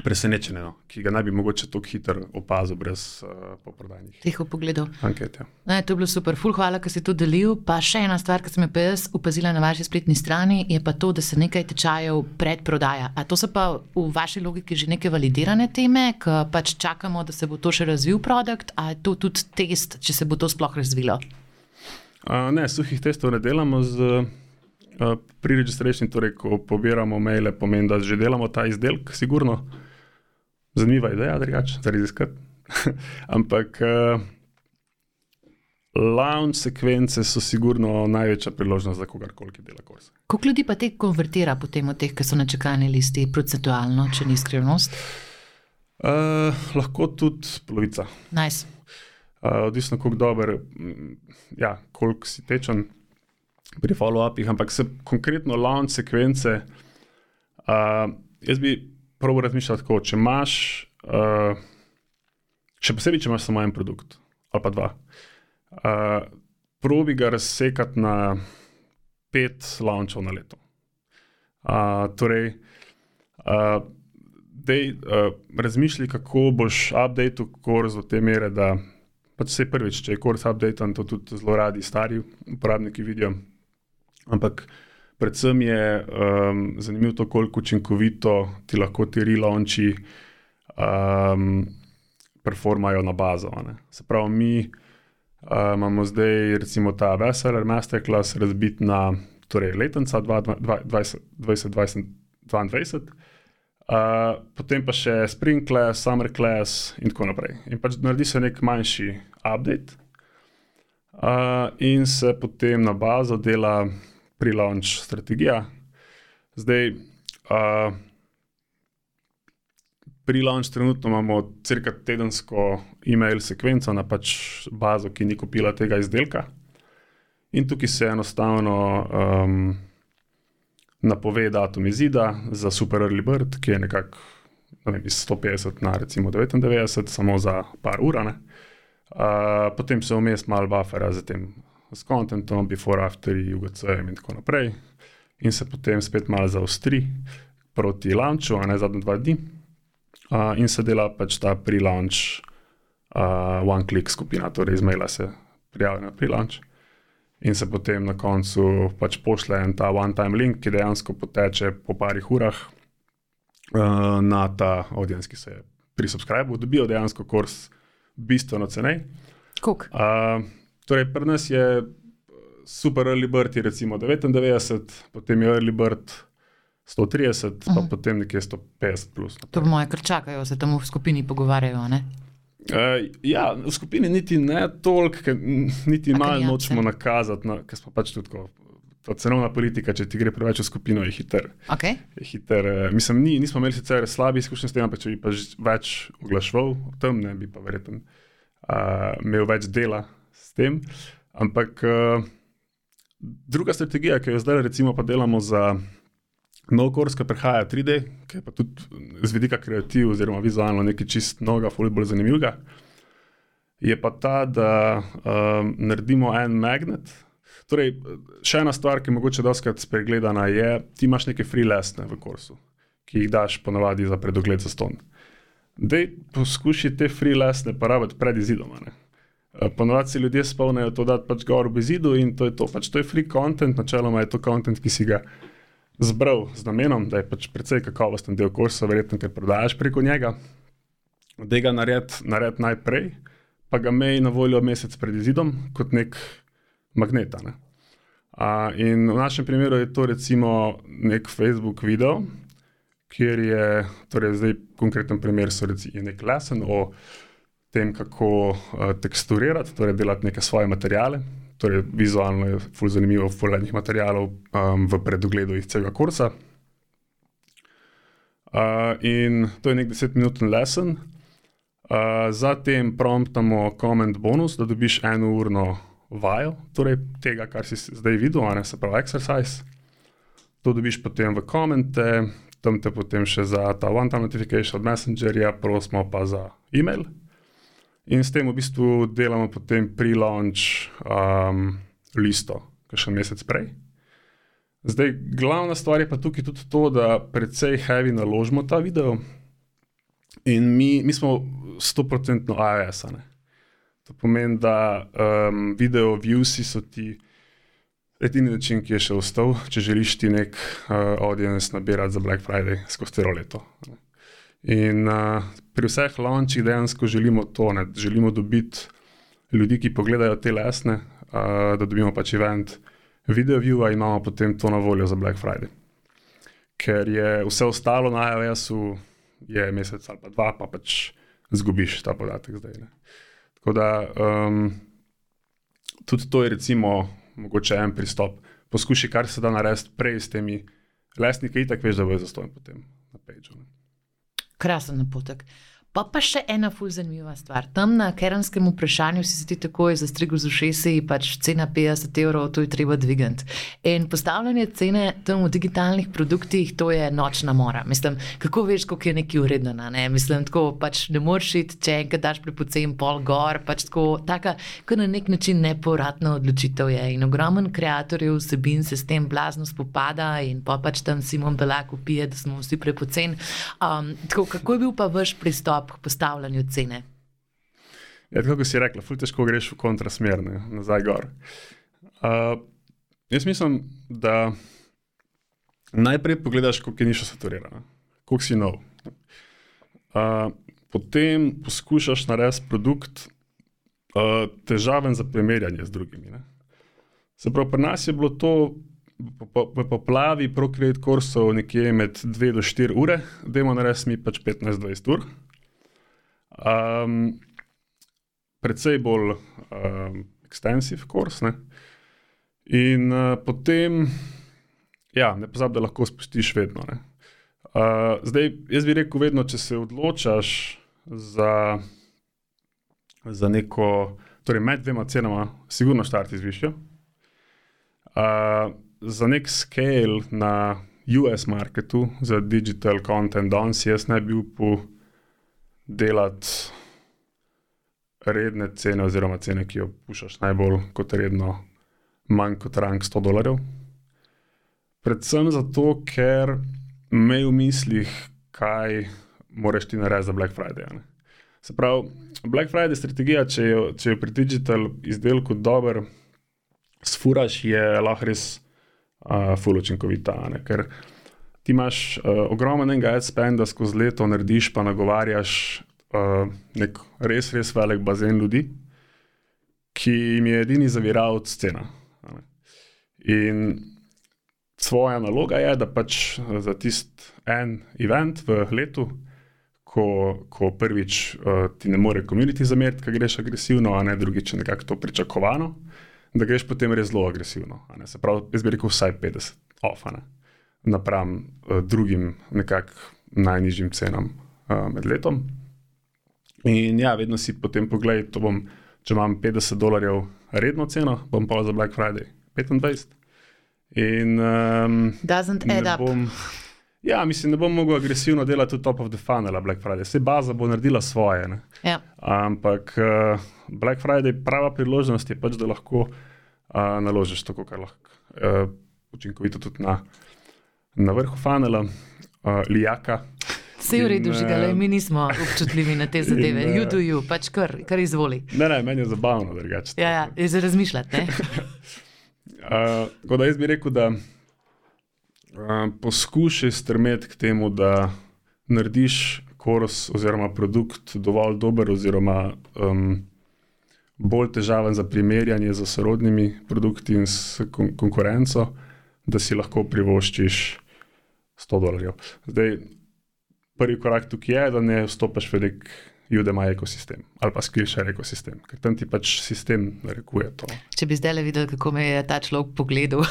presenečenje, no, ki ga naj bi mogoče tako hitro opazil, brez uh, poprodajnih. Tiho pogledal. Anket, ja. ne, to je bilo super, ful, hvala, da si to delil. Pa še ena stvar, ki sem jo pa jaz opazila na vaši spletni strani, je pa to, da se nekaj tečajev predprodaja. A to so pa v vaši logiki že neke validirane teme, ki pač čakamo, da se bo to še razvil produkt, a je to tudi test, če se bo to sploh razvilo? Uh, ne, suhih testov ne delamo. Z... Pri registraciji, torej, ko pobiramo maile, pomeni, da že delamo ta izdelek, sigurno. Zanimiva ideja, drugače, za raziskati. *laughs* Ampak uh, launch sekvence so sigurno največja priložnost za kogarkoli, ki dela kurs. Koliko ljudi pa te konvertira potem od teh, ki so na čakalni listi, procentualno, če ni skrivnost? Uh, lahko tudi polovica. Nice. Uh, odvisno, kako dober, ja, koliko si tečen pri follow-upih, ampak se konkretno launch sekvence. Uh, jaz bi prvo razmišljati tako, če imaš, uh, še posebej, če imaš samo en produkt ali pa dva. Uh, probi ga razsekati na pet launchov na leto. Uh, torej, uh, dej, uh, razmišljaj, kako boš updated kurs do te mere, da pač se prvič, če je kurs updated, to tudi zelo radi stari uporabniki vidijo. Ampak predvsem je um, zanimivo to, koliko učinkovito ti lahko ti relaunči um, performajo na bazo. Ne. Se pravi, mi uh, imamo zdaj recimo ta Veseler Masterclass razbit na torej, letenca 2022. Uh, potem pa še Spring Class, Summer Class, in tako naprej. In pač naredi se nek manjši update, uh, in se potem na bazo dela pre-launch strategija. Zdaj, uh, pri launch trenutno imamo crka tedensko e-mail sekvenco na pač bazo, ki ni kupila tega izdelka. In tukaj se enostavno um, napove datum izida za Super Early Bird, ki je nekako ne iz 150 na recimo 99, samo za par ur. Uh, potem se vmes malo buffera z tem s kontentom, before, after, UGC in tako naprej. In se potem spet malo zaostri proti launchu, a ne zadnji dva dni. Uh, in se dela pač ta pre-launch, uh, one-click skupina, torej iz maila se prijavi na pre-launch in se potem na koncu pač pošle en ta one-time link, ki dejansko poteče po parih urah uh, na ta audience, ki se je pri subscribu, dobijo dejansko kurs bistveno cenej. Uh, torej, pri nas je super early bird, recimo 99, potem je early bird. 130, pa uh -huh. potem nekje 150. Plus, to je moje, kar čakajo, se tam v skupini pogovarjajo. Uh, ja, v skupini niti ne toliko, niti malo nočemo nakazati, no, ker smo pač tudi tako. Ta cenovna politika, če ti gre preveč v skupino, je hiter. Okay. Je hiter uh, mislim, ni, nismo imeli sicer slabih izkušenj s tem, ampak če bi pa več oglaševal o tem, ne bi pa verjetno uh, imel več dela s tem. Ampak uh, druga strategija, ki jo zdaj recimo pa delamo za. Nov kurs, ki prihaja 3D, ki je pa tudi z vidika kreativ, oziroma vizualno nekaj čist novega, fully bolj zanimivega, je pa ta, da um, naredimo en magnet. Torej, še ena stvar, ki je mogoče doskrat spregledana, je, ti imaš neke freelance v kursu, ki jih daš ponavadi za predogled za ston. Dej poskuši te freelance pa rabiti pred izidom. Uh, Ponovadi si ljudje spomnijo to, da pač gor v izidu in to je to. Pač to je free content, načeloma je to content, ki si ga zbral z namenom, da je pač precej kakovosten del kursa, verjetno, ker prodajaš preko njega. Da ga naredi nared najprej, pa ga mej na voljo mesec pred izidom, kot nek magnet. Ne? A, in v našem primeru je to recimo nek Facebook video, kjer je, torej zdaj konkreten primer, so reci, nek lesen o tem, kako uh, teksturirati, torej delati neke svoje materiale, torej vizualno je zelo zanimivo, fulajnih materijalov um, v predogledu iz celega kursa. Uh, in to je nek desetminuten lesen. Uh, zatem promptamo comment bonus, da dobiš eno urno vajo, torej tega, kar si zdaj videl, ne se pravi exercise. To dobiš potem v komente, tam te potem še za ta one-time notification od Messengerja, prosimo pa za e-mail. In s tem v bistvu delamo potem pre-launch um, listo, ki še mesec prej. Zdaj, glavna stvar je pa tukaj tudi to, da precej heavy naložimo ta video in mi, mi smo 100% AWS. -a, to pomeni, da um, video viewsi so ti edini način, ki je še ostal, če želiš ti nek uh, audience nabirati za Black Friday skozi celo leto. Ne. In uh, pri vseh launchih dejansko želimo to, ne? želimo dobiti ljudi, ki pogledajo te lesne, uh, da dobimo pač event, video view, in imamo potem to na voljo za Black Friday. Ker je vse ostalo na iOS-u, je mesec ali pa dva, pa pač zgubiš ta podatek zdaj. Ne? Tako da um, tudi to je recimo mogoče en pristop. Poskuši, kar se da narediti prej s temi lesniki, in tako veš, da bo zastonj potem na peču Krasen напутък. Pa pa še ena fulj zanimiva stvar. Tam na keranskem vprašanju si ti takoj zastrigel z ušesi, pač cena 50 evrov, to je treba dvigati. In postavljanje cene tam v digitalnih produktih, to je nočna mora. Mislim, kako veš, koliko je neki uredno. Ne? Mislim, tako pač ne moreš iti, če enkrat daš prepocen pol gor, pač tako, taka, kot na nek način neporatna odločitev je. In ogromen kreatorjev vsebin se s tem blazno spopada in pa pač tam Simon Belak upije, da smo vsi prepocen. Um, tako, kako je bil pa vaš pristop? Pristop k postavljanju cene? Ja, tako si rekla, ful težko greš v kontrasmer, ne, nazaj gor. Uh, jaz mislim, da najprej pogledaš, koliko je niša saturirana, koliko si nov. Uh, potem poskušaš narediti produkt uh, težaven za primerjanje z drugimi. Ne. Se pravi, pri nas je bilo to v poplavi prokredit kursov nekje med 2 do 4 ure, imamo narediti mi pač 15-20 ur. Um, predvsej bolj um, extensive kurs. Ne? In uh, potem, ja, ne pozabi, da lahko spustiš vedno. Uh, zdaj, jaz bi rekel, vedno, če se odločaš za, za neko, torej med dvema cenama, sigurno štarti z višjo. Uh, za nek scale na US marketu, za digital content, danes jaz ne bi upal delati redne cene, oziroma cene, ki jo pušaš najbolj kot redno, manj kot rang 100 dolarjev. Predvsem zato, ker imej v mislih, kaj moraš ti narediti za Black Friday. Ne? Se pravi, Black Friday strategija, če jo, če jo pri digital izdelku dobro sfuraš, je lahko res uh, full učinkovita. Ne? Ker ti imaš uh, ogromnega ad spenda skozi leto, narediš pa nagovarjaš uh, nek res, res velik bazen ljudi, ki jim je edini zaviralec cena. In Svoja naloga je, da pač eh, za tisti en event v letu, ko, ko prvič uh, ti ne more komuniti zameriti, ker greš agresivno, a ne drugič nekako to pričakovano, da greš potem res zelo agresivno. Se pravi, bi rekel vsaj 50 ofane napram uh, drugim nekako najnižjim cenam uh, med letom. In ja, vedno si potem pogledaj, to bom, če imam 50 dolarjev redno ceno, bom pa za Black Friday 25. In, um, Doesn't add up. Bom, ja, mislim, ne bom mogel agresivno delati tudi top of the funnel, Black Friday. Vse baza bo naredila svoje. Ja. Ampak uh, Black Friday, prava priložnost je pač, da lahko uh, naložiš tako, kar lahko uh, učinkovito tudi na, na vrhu funnela, uh, lijaka. Vse je v redu, že gledaj, mi nismo občutljivi na te *laughs* zadeve. You do you, pač kar, kar izvoli. Ne, ne, meni je zabavno, drugače. Ja, ja, je za razmišljati. *laughs* Tako uh, da jaz bi rekel, da uh, poskušaj strmeti k temu, da narediš kors oziroma produkt dovolj dober, oziroma um, bolj težaven za primerjanje z sorodnimi produkti in s kon konkurenco, da si lahko privoščiš 100 dolarjev. Zdaj, prvi korak tukaj je, da ne vstopiš v nek Udemy ekosistem ali pa Skillshare ekosistem, ker tam ti pač sistem narekuje to. Če bi zdaj le videl, kako me je ta človek pogledal. *laughs*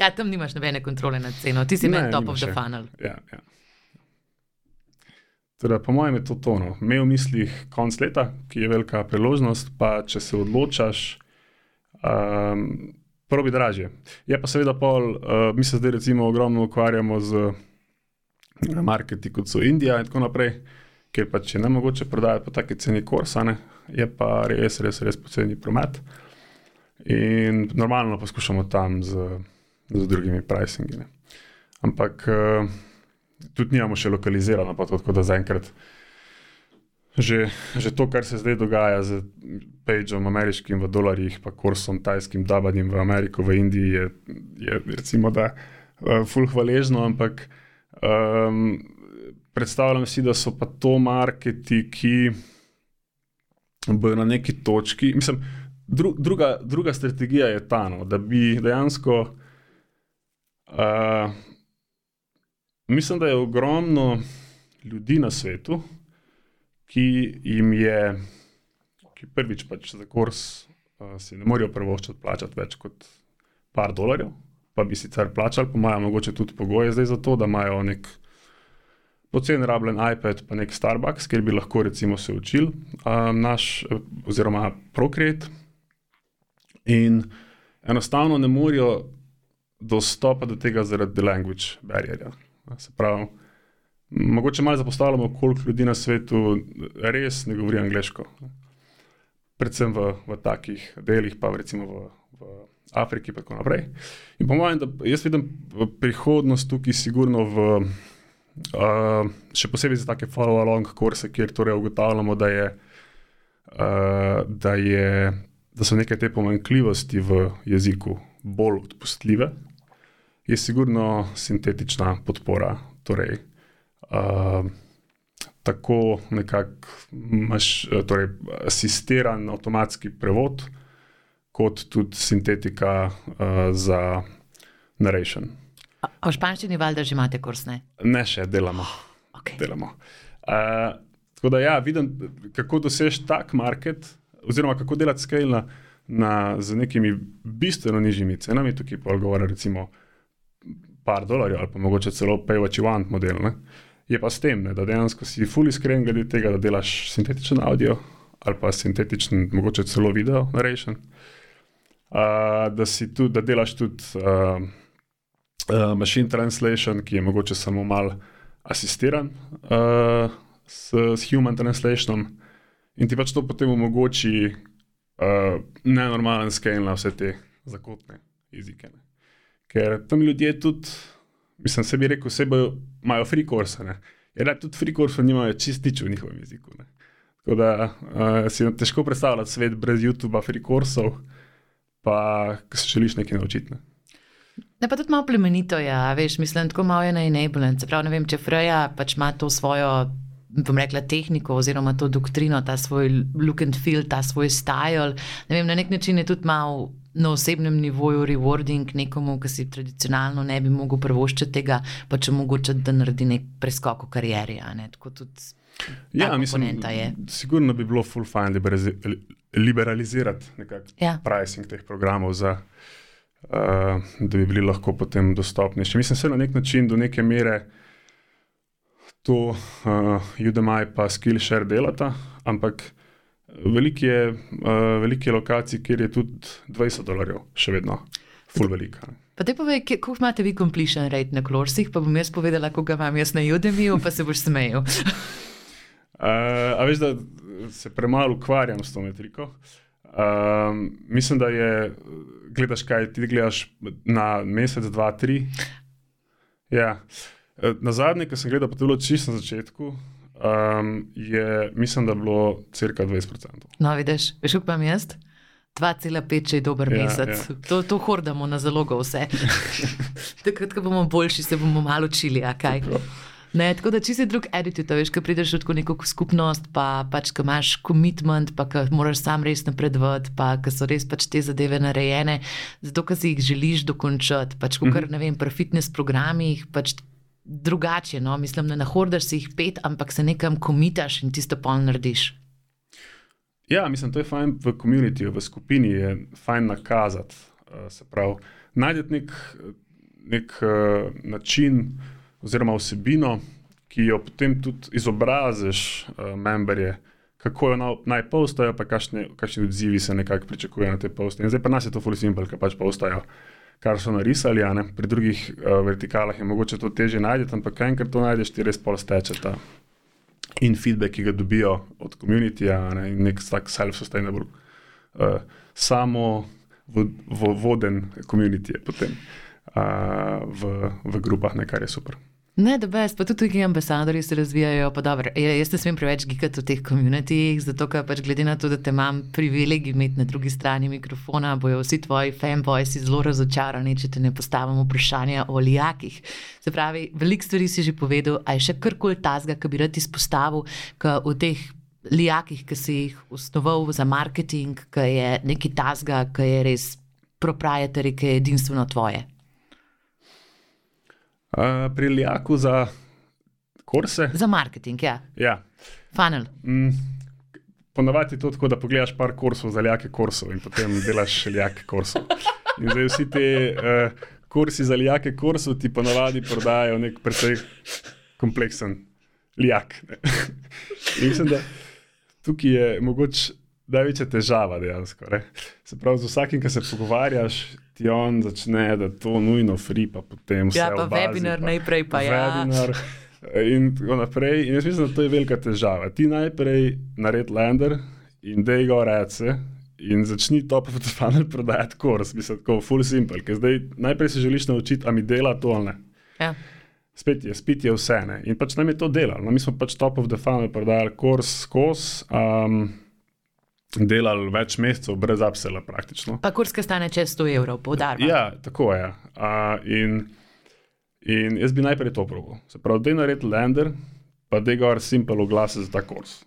ja, tam nimaš nobene kontrole nad ceno, ti si meni top of the funnel. Ja, ja. Teda, po mojem je to tono. Imej v mislih konc leta, ki je velika priložnost, pa če se odločaš, um, prvo bi dražje. Je pa seveda pol, uh, mi se zdaj recimo ogromno ukvarjamo z marketi, kot so Indija in tako naprej, kjer pač je ne mogoče prodajati po taki ceni korsane, je pa res, res, res poceni promet. In normalno poskušamo tam z, z drugimi pricingi. Ne. Ampak uh, tudi nimamo še lokalizirano, pa tako da zaenkrat. Že, že to, kar se zdaj dogaja z Pageom ameriškim v dolarjih, pa kursom tajskim, dabanim v Ameriko, v Indiji, je, je recimo, da uh, ful hvaležno, ampak Um, predstavljam si, da so pa to marketi, ki bodo na neki točki. Mislim, dru, druga, druga strategija je ta, no, da bi dejansko. Uh, mislim, da je ogromno ljudi na svetu, ki jim je, ki prvič pač za kurs, uh, si ne morejo prvoščati plačati več kot par dolarjev pa bi sicer plačali, pa imajo mogoče tudi pogoje zdaj za to, da imajo nek pocen rabljen iPad, pa nek Starbucks, kjer bi lahko recimo se učili um, naš, oziroma Procreate. In enostavno ne morejo dostopati do tega zaradi language barrierja. Se pravi, mogoče malo zapostavljamo, koliko ljudi na svetu res ne govori angliško. Predvsem v, v takih delih, pa recimo v, v Afriki in tako naprej. In po mojem, da jaz vidim prihodnost tukaj, sigurno v, uh, še posebej za take follow-along kurse, kjer torej ugotavljamo, da, je, uh, da, je, da so neke te pomankljivosti v jeziku bolj odpustljive, je sigurno sintetična podpora. Torej, uh, Tako nekako imaš torej, asistiran avtomatski prevod, uh, kot tudi sintetika uh, za narration. A v španščini valjda že imate kurs? Ne, ne še delamo. *gasps* Oh, okay. delamo. Uh, tako da ja, vidim, kako dosež tak market, oziroma kako delati scale na, na, z nekimi bistveno nižjimi cenami. Tukaj pa govora recimo par dolarjev ali pa mogoče celo pay what you want model. Ne? Je pa s tem, ne, da dejansko si fully iskren glede tega, da delaš sintetičen audio ali pa sintetičen, mogoče celo video narejšen. Uh, da, tudi, da delaš tudi uh, uh, machine translation, ki je mogoče samo malo asistiran uh, s, s human translationom, in ti pač to potem omogoči uh, nenormalen scale na vse te zakotne jezike. Ne. Ker tam ljudje tudi, mislim, se bi rekel, vse imajo free course. Ker tudi free course nimajo čist nič v njihovem jeziku. Ne. Tako da uh, si težko predstavljati svet brez YouTube-a, free course, pa se želiš nekaj naučiti. Ne. Ne, pa tudi malo plemenito je, ja, veš, mislim, tako malo je na enablement. Se pravi, ne vem, če Freja pač ima to svojo bom rekla, tehniko oziroma to doktrino, ta svoj look and feel, ta svoj style. Vem, na nek način je tudi malo na osebnem nivoju rewarding nekomu, ki si tradicionalno ne bi mogel prvoščiti tega, pa če mogoče da naredi nek preskok v karieri. Ja, mislim, da je. Sigurno bi bilo full fine liberalizirati ja. pricing teh programov, za, uh, da bi bili lahko potem dostopnejši. Mislim, da se na nek način do neke mere to uh, Udemy pa Skillshare delata, ampak veliko je, uh, veliko je lokacij, kjer je tudi 20 dolarjev, še vedno, full velika. Pa te povej, kako imate vi completion rate na klorsih, pa bom jaz povedala, koga imam jaz na Udemy, pa se boš smejal. uh, *laughs* a veš, da se premalo ukvarjam s to metriko. Um, mislim, da je, gledaš kaj, ti gledaš na mesec, dva, tri. Ja. Eh, na zadnje, ki sem gledal, pa tudi čisto na začetku, um, je, mislim, da je bilo crka 20%. No, vidiš, veš, kako imam jaz? 2,5 je dober ja, mesec. Ja. To, to hordamo na zalogo vse. *laughs* Takrat, ko bomo boljši, se bomo malo učili. Ne, tako da, če si drug editor, veš, ko prideš v neko skupnost, pa pač, ko imaš commitment, pa ko moraš sam res napredovati, pa ko so res pač te zadeve narejene, zato ker si jih želiš dokončati. Pač, kot mm -hmm. ne vem, pri fitness programih. Pač, drugače. No? Mislim, da ne hordaš si jih pet, ampak se nekam komitaš in tisto pol narediš. Ja, mislim, to je fajn v komunitiju, v skupini je fajn nakazati. Uh, se pravi, najdete nek, nek uh, način oziroma vsebino, ki jo potem tudi izobraziš uh, memberje, kako jo naj postajo, pa kakšni odzivi se nekako pričakujejo na te poste. Zdaj pa nas je to fully simple, ker pač postajo kar so narisali. Pri drugih uh, vertikalah je mogoče to teže najti, ampak enkrat to najdeš, ti res pol steče ta in feedback, ki ga dobijo od komunitija, ne, in nek tak self-sustainable, uh, samo v, v voden komunitije potem uh, v, v grupah, ne, kar je super. Ne, da bes, pa tudi tukaj ambasadori se razvijajo. Dobro, ja, jaz ne smem preveč gigati v teh komunitijah, zato ker pač glede na to, da te imam privilegij imeti na drugi strani mikrofona, bojo vsi tvoji fanboysi zelo razočarani, če te ne postavim vprašanja o lijakih. Se pravi, veliko stvari si že povedal, a je še karkoli tazga, ki bi rad izpostavil, ka v teh lijakih, ki si jih osnoval za marketing, ki je neki tazga, ki je res proprietary, ki je edinstveno tvoje pri Ljaku za kurse. Za marketing, ja. ja. Funnel. Mm, Ponovadi je to tako, da pogledaš par kursov za Ljake kursov in potem delaš Ljake kursov. In zdaj vsi ti uh, kursi za Ljake kursov ti ponovadi prodajajo nek precej kompleksen Ljak. *laughs* Mislim, da tukaj je mogoče največja težava dejansko. Ne? Se pravi, z vsakim, ki se pogovarjaš, ti on začne, da to nujno fri, pa potem vse. Ja, pa bazi, webinar pa najprej, pa ja. Webinar, in tako naprej. In jaz mislim, da to je velika težava. Ti najprej naredi lender in da ga rece. In začni to pa tudi funnel *laughs* prodajati kurs, mislim, tako full simple. Ker zdaj najprej se želiš naučiti, a mi dela to ali ne. Ja. Spet je, spet je vse. Ne? In pač nam je to delalo. No, mi smo pač top of the funnel prodajali kurs skozi. Um, delali več mesecev, brez upsela praktično. Pa kurska stane čez 100 evrov, poudarjam. Ja, tako je. Uh, in, in jaz bi najprej to probil. Se pravi, da je naredil lender, pa da je gor simpel oglas za ta kurs.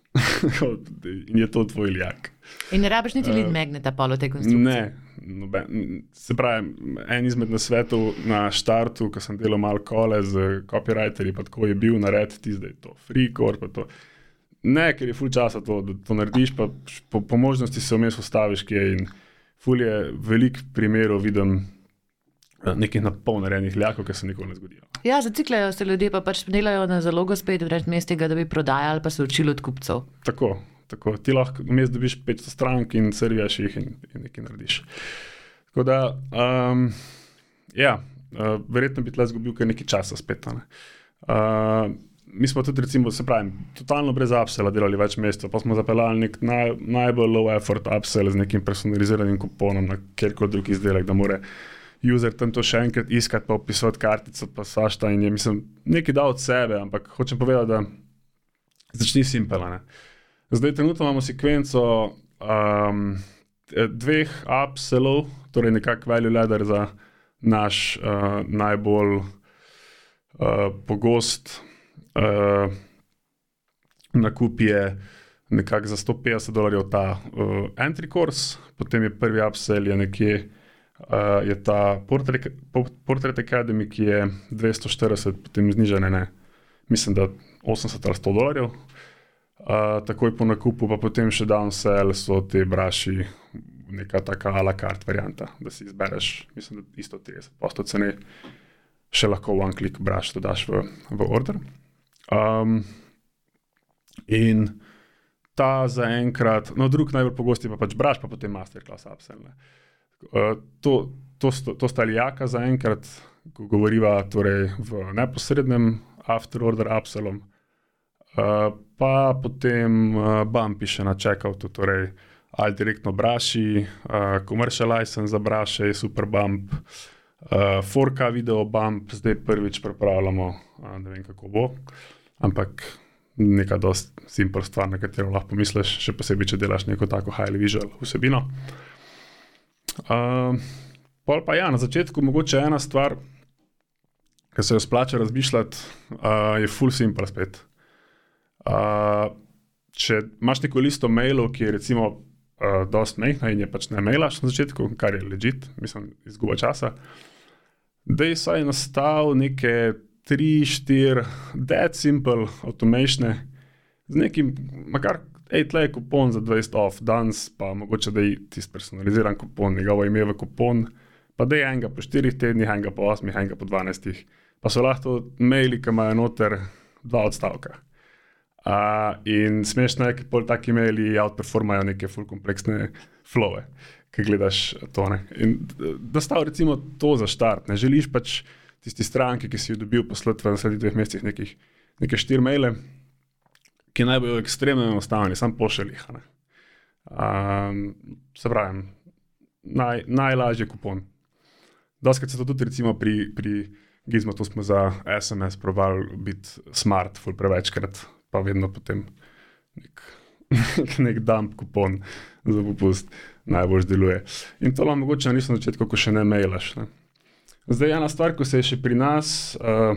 *laughs* in je to tvoj lijak. In ne rabiš niti uh, magneta, polo te konstrukcije. Ne. Noben, se pravi, en izmed nasvetov na štartu, ko sem delal malo kole z copywriterji, pa tako je bil nared, ti zdaj to, free core, pa to. Ne, ker je full časa to, da to narediš, pa po, po možnosti se vmes ustaviš, ki je in full je velik primerov vidim nekih napolnjenih ljakov, ki se nikoli ne zgodijo. Ja, zaciklejo se ljudje, pa pač delajo na zalogo spet, brez mestega, da bi prodajali, pa se učili od kupcev. Tako, tako. ti lahko vmes dobiš 500 strank in servijaš jih in, in nekaj narediš. Tako da, um, ja, uh, verjetno bi tle izgubil kar nekaj časa spet. Ne. Uh, mi smo tudi, recimo, se pravi, totalno brez upsela delali več mest, pa smo zapeljali nek naj, najbolj low effort upsell z nekim personaliziranim kuponom na kjerkoli drug izdelek, da more user tam to še enkrat iskati, pa opisati kartico, pa sašta in je, mislim, nekaj dal od sebe, ampak hočem povedati, da začni simpelane. Zdaj, trenutno imamo sekvenco um, dveh upsellov, torej nekako value ladder za naš uh, najbolj uh, pogost uh, nakup je nekako za 150 dolarjev ta uh, entry course, potem je prvi upsell, je nekje uh, je ta Portrait, Portrait Academy, ki je 240, potem znižene, ne, mislim, da 80 ali 100 dolarjev. Uh, takoj po nakupu, pa potem še downsell, so ti braši, neka taka a la carte varianta, da si izbereš, mislim, da isto 30% cene, še lahko one click braš, to daš v, v order. Um, in ta zaenkrat, no, drug najbolj pogosti pa pač braš, pa potem masterclass upsell. Uh, to, to, to sta jaka zaenkrat, ko govoriva torej v neposrednem afterorder upsellom. Uh, pa potem uh, bumpi še na checkoutu, torej ali direktno braši, uh, commercial license za braše, super bump, uh, 4K video bump, zdaj prvič pripravljamo, uh, ne vem kako bo. Uh, ampak neka dost simpel stvar, na katero lahko pomisliš, še posebej, če delaš neko tako highly visual vsebino. Uh, pol pa ja, na začetku mogoče ena stvar, ki se jo splača razmišljati, uh, je full simple spet. Uh, če imaš neko listo mailov, ki je recimo uh, dost mehna in je pač ne mailaš na začetku, kar je legit, mislim, izguba časa, da je saj nastal neke tri, štiri, dead simple automation, z nekim, makar, hej, tle je kupon za 20 off, danes pa mogoče da je tisti personaliziran kupon, njegovo ime v kupon, pa da je enega po 4 tednih, enega po 8, enega po 12, pa so lahko maili, ki imajo noter dva odstavka. Uh, in smešno je, ker taki maili outperformajo neke full kompleksne flowe, ki gledaš to. In da stav recimo to za štart, ne želiš pač tisti stranki, ki si jo dobil poslati v naslednjih dveh mesecih, nekih, nekaj štiri maile, ki naj bojo ekstremno enostavni, sam pošelji. Um, se pravi, naj, najlažji kupon. Doskrat se to tudi recimo pri, pri Gizmo, to smo za SMS provali biti smart, ful prevečkrat, pa vedno potem nek, *laughs* nek dump kupon za popust najbolj deluje. In to vam mogoče nisem na začetku, ko še ne mailaš. Ne. Zdaj, ena stvar, ki se je še pri nas, uh,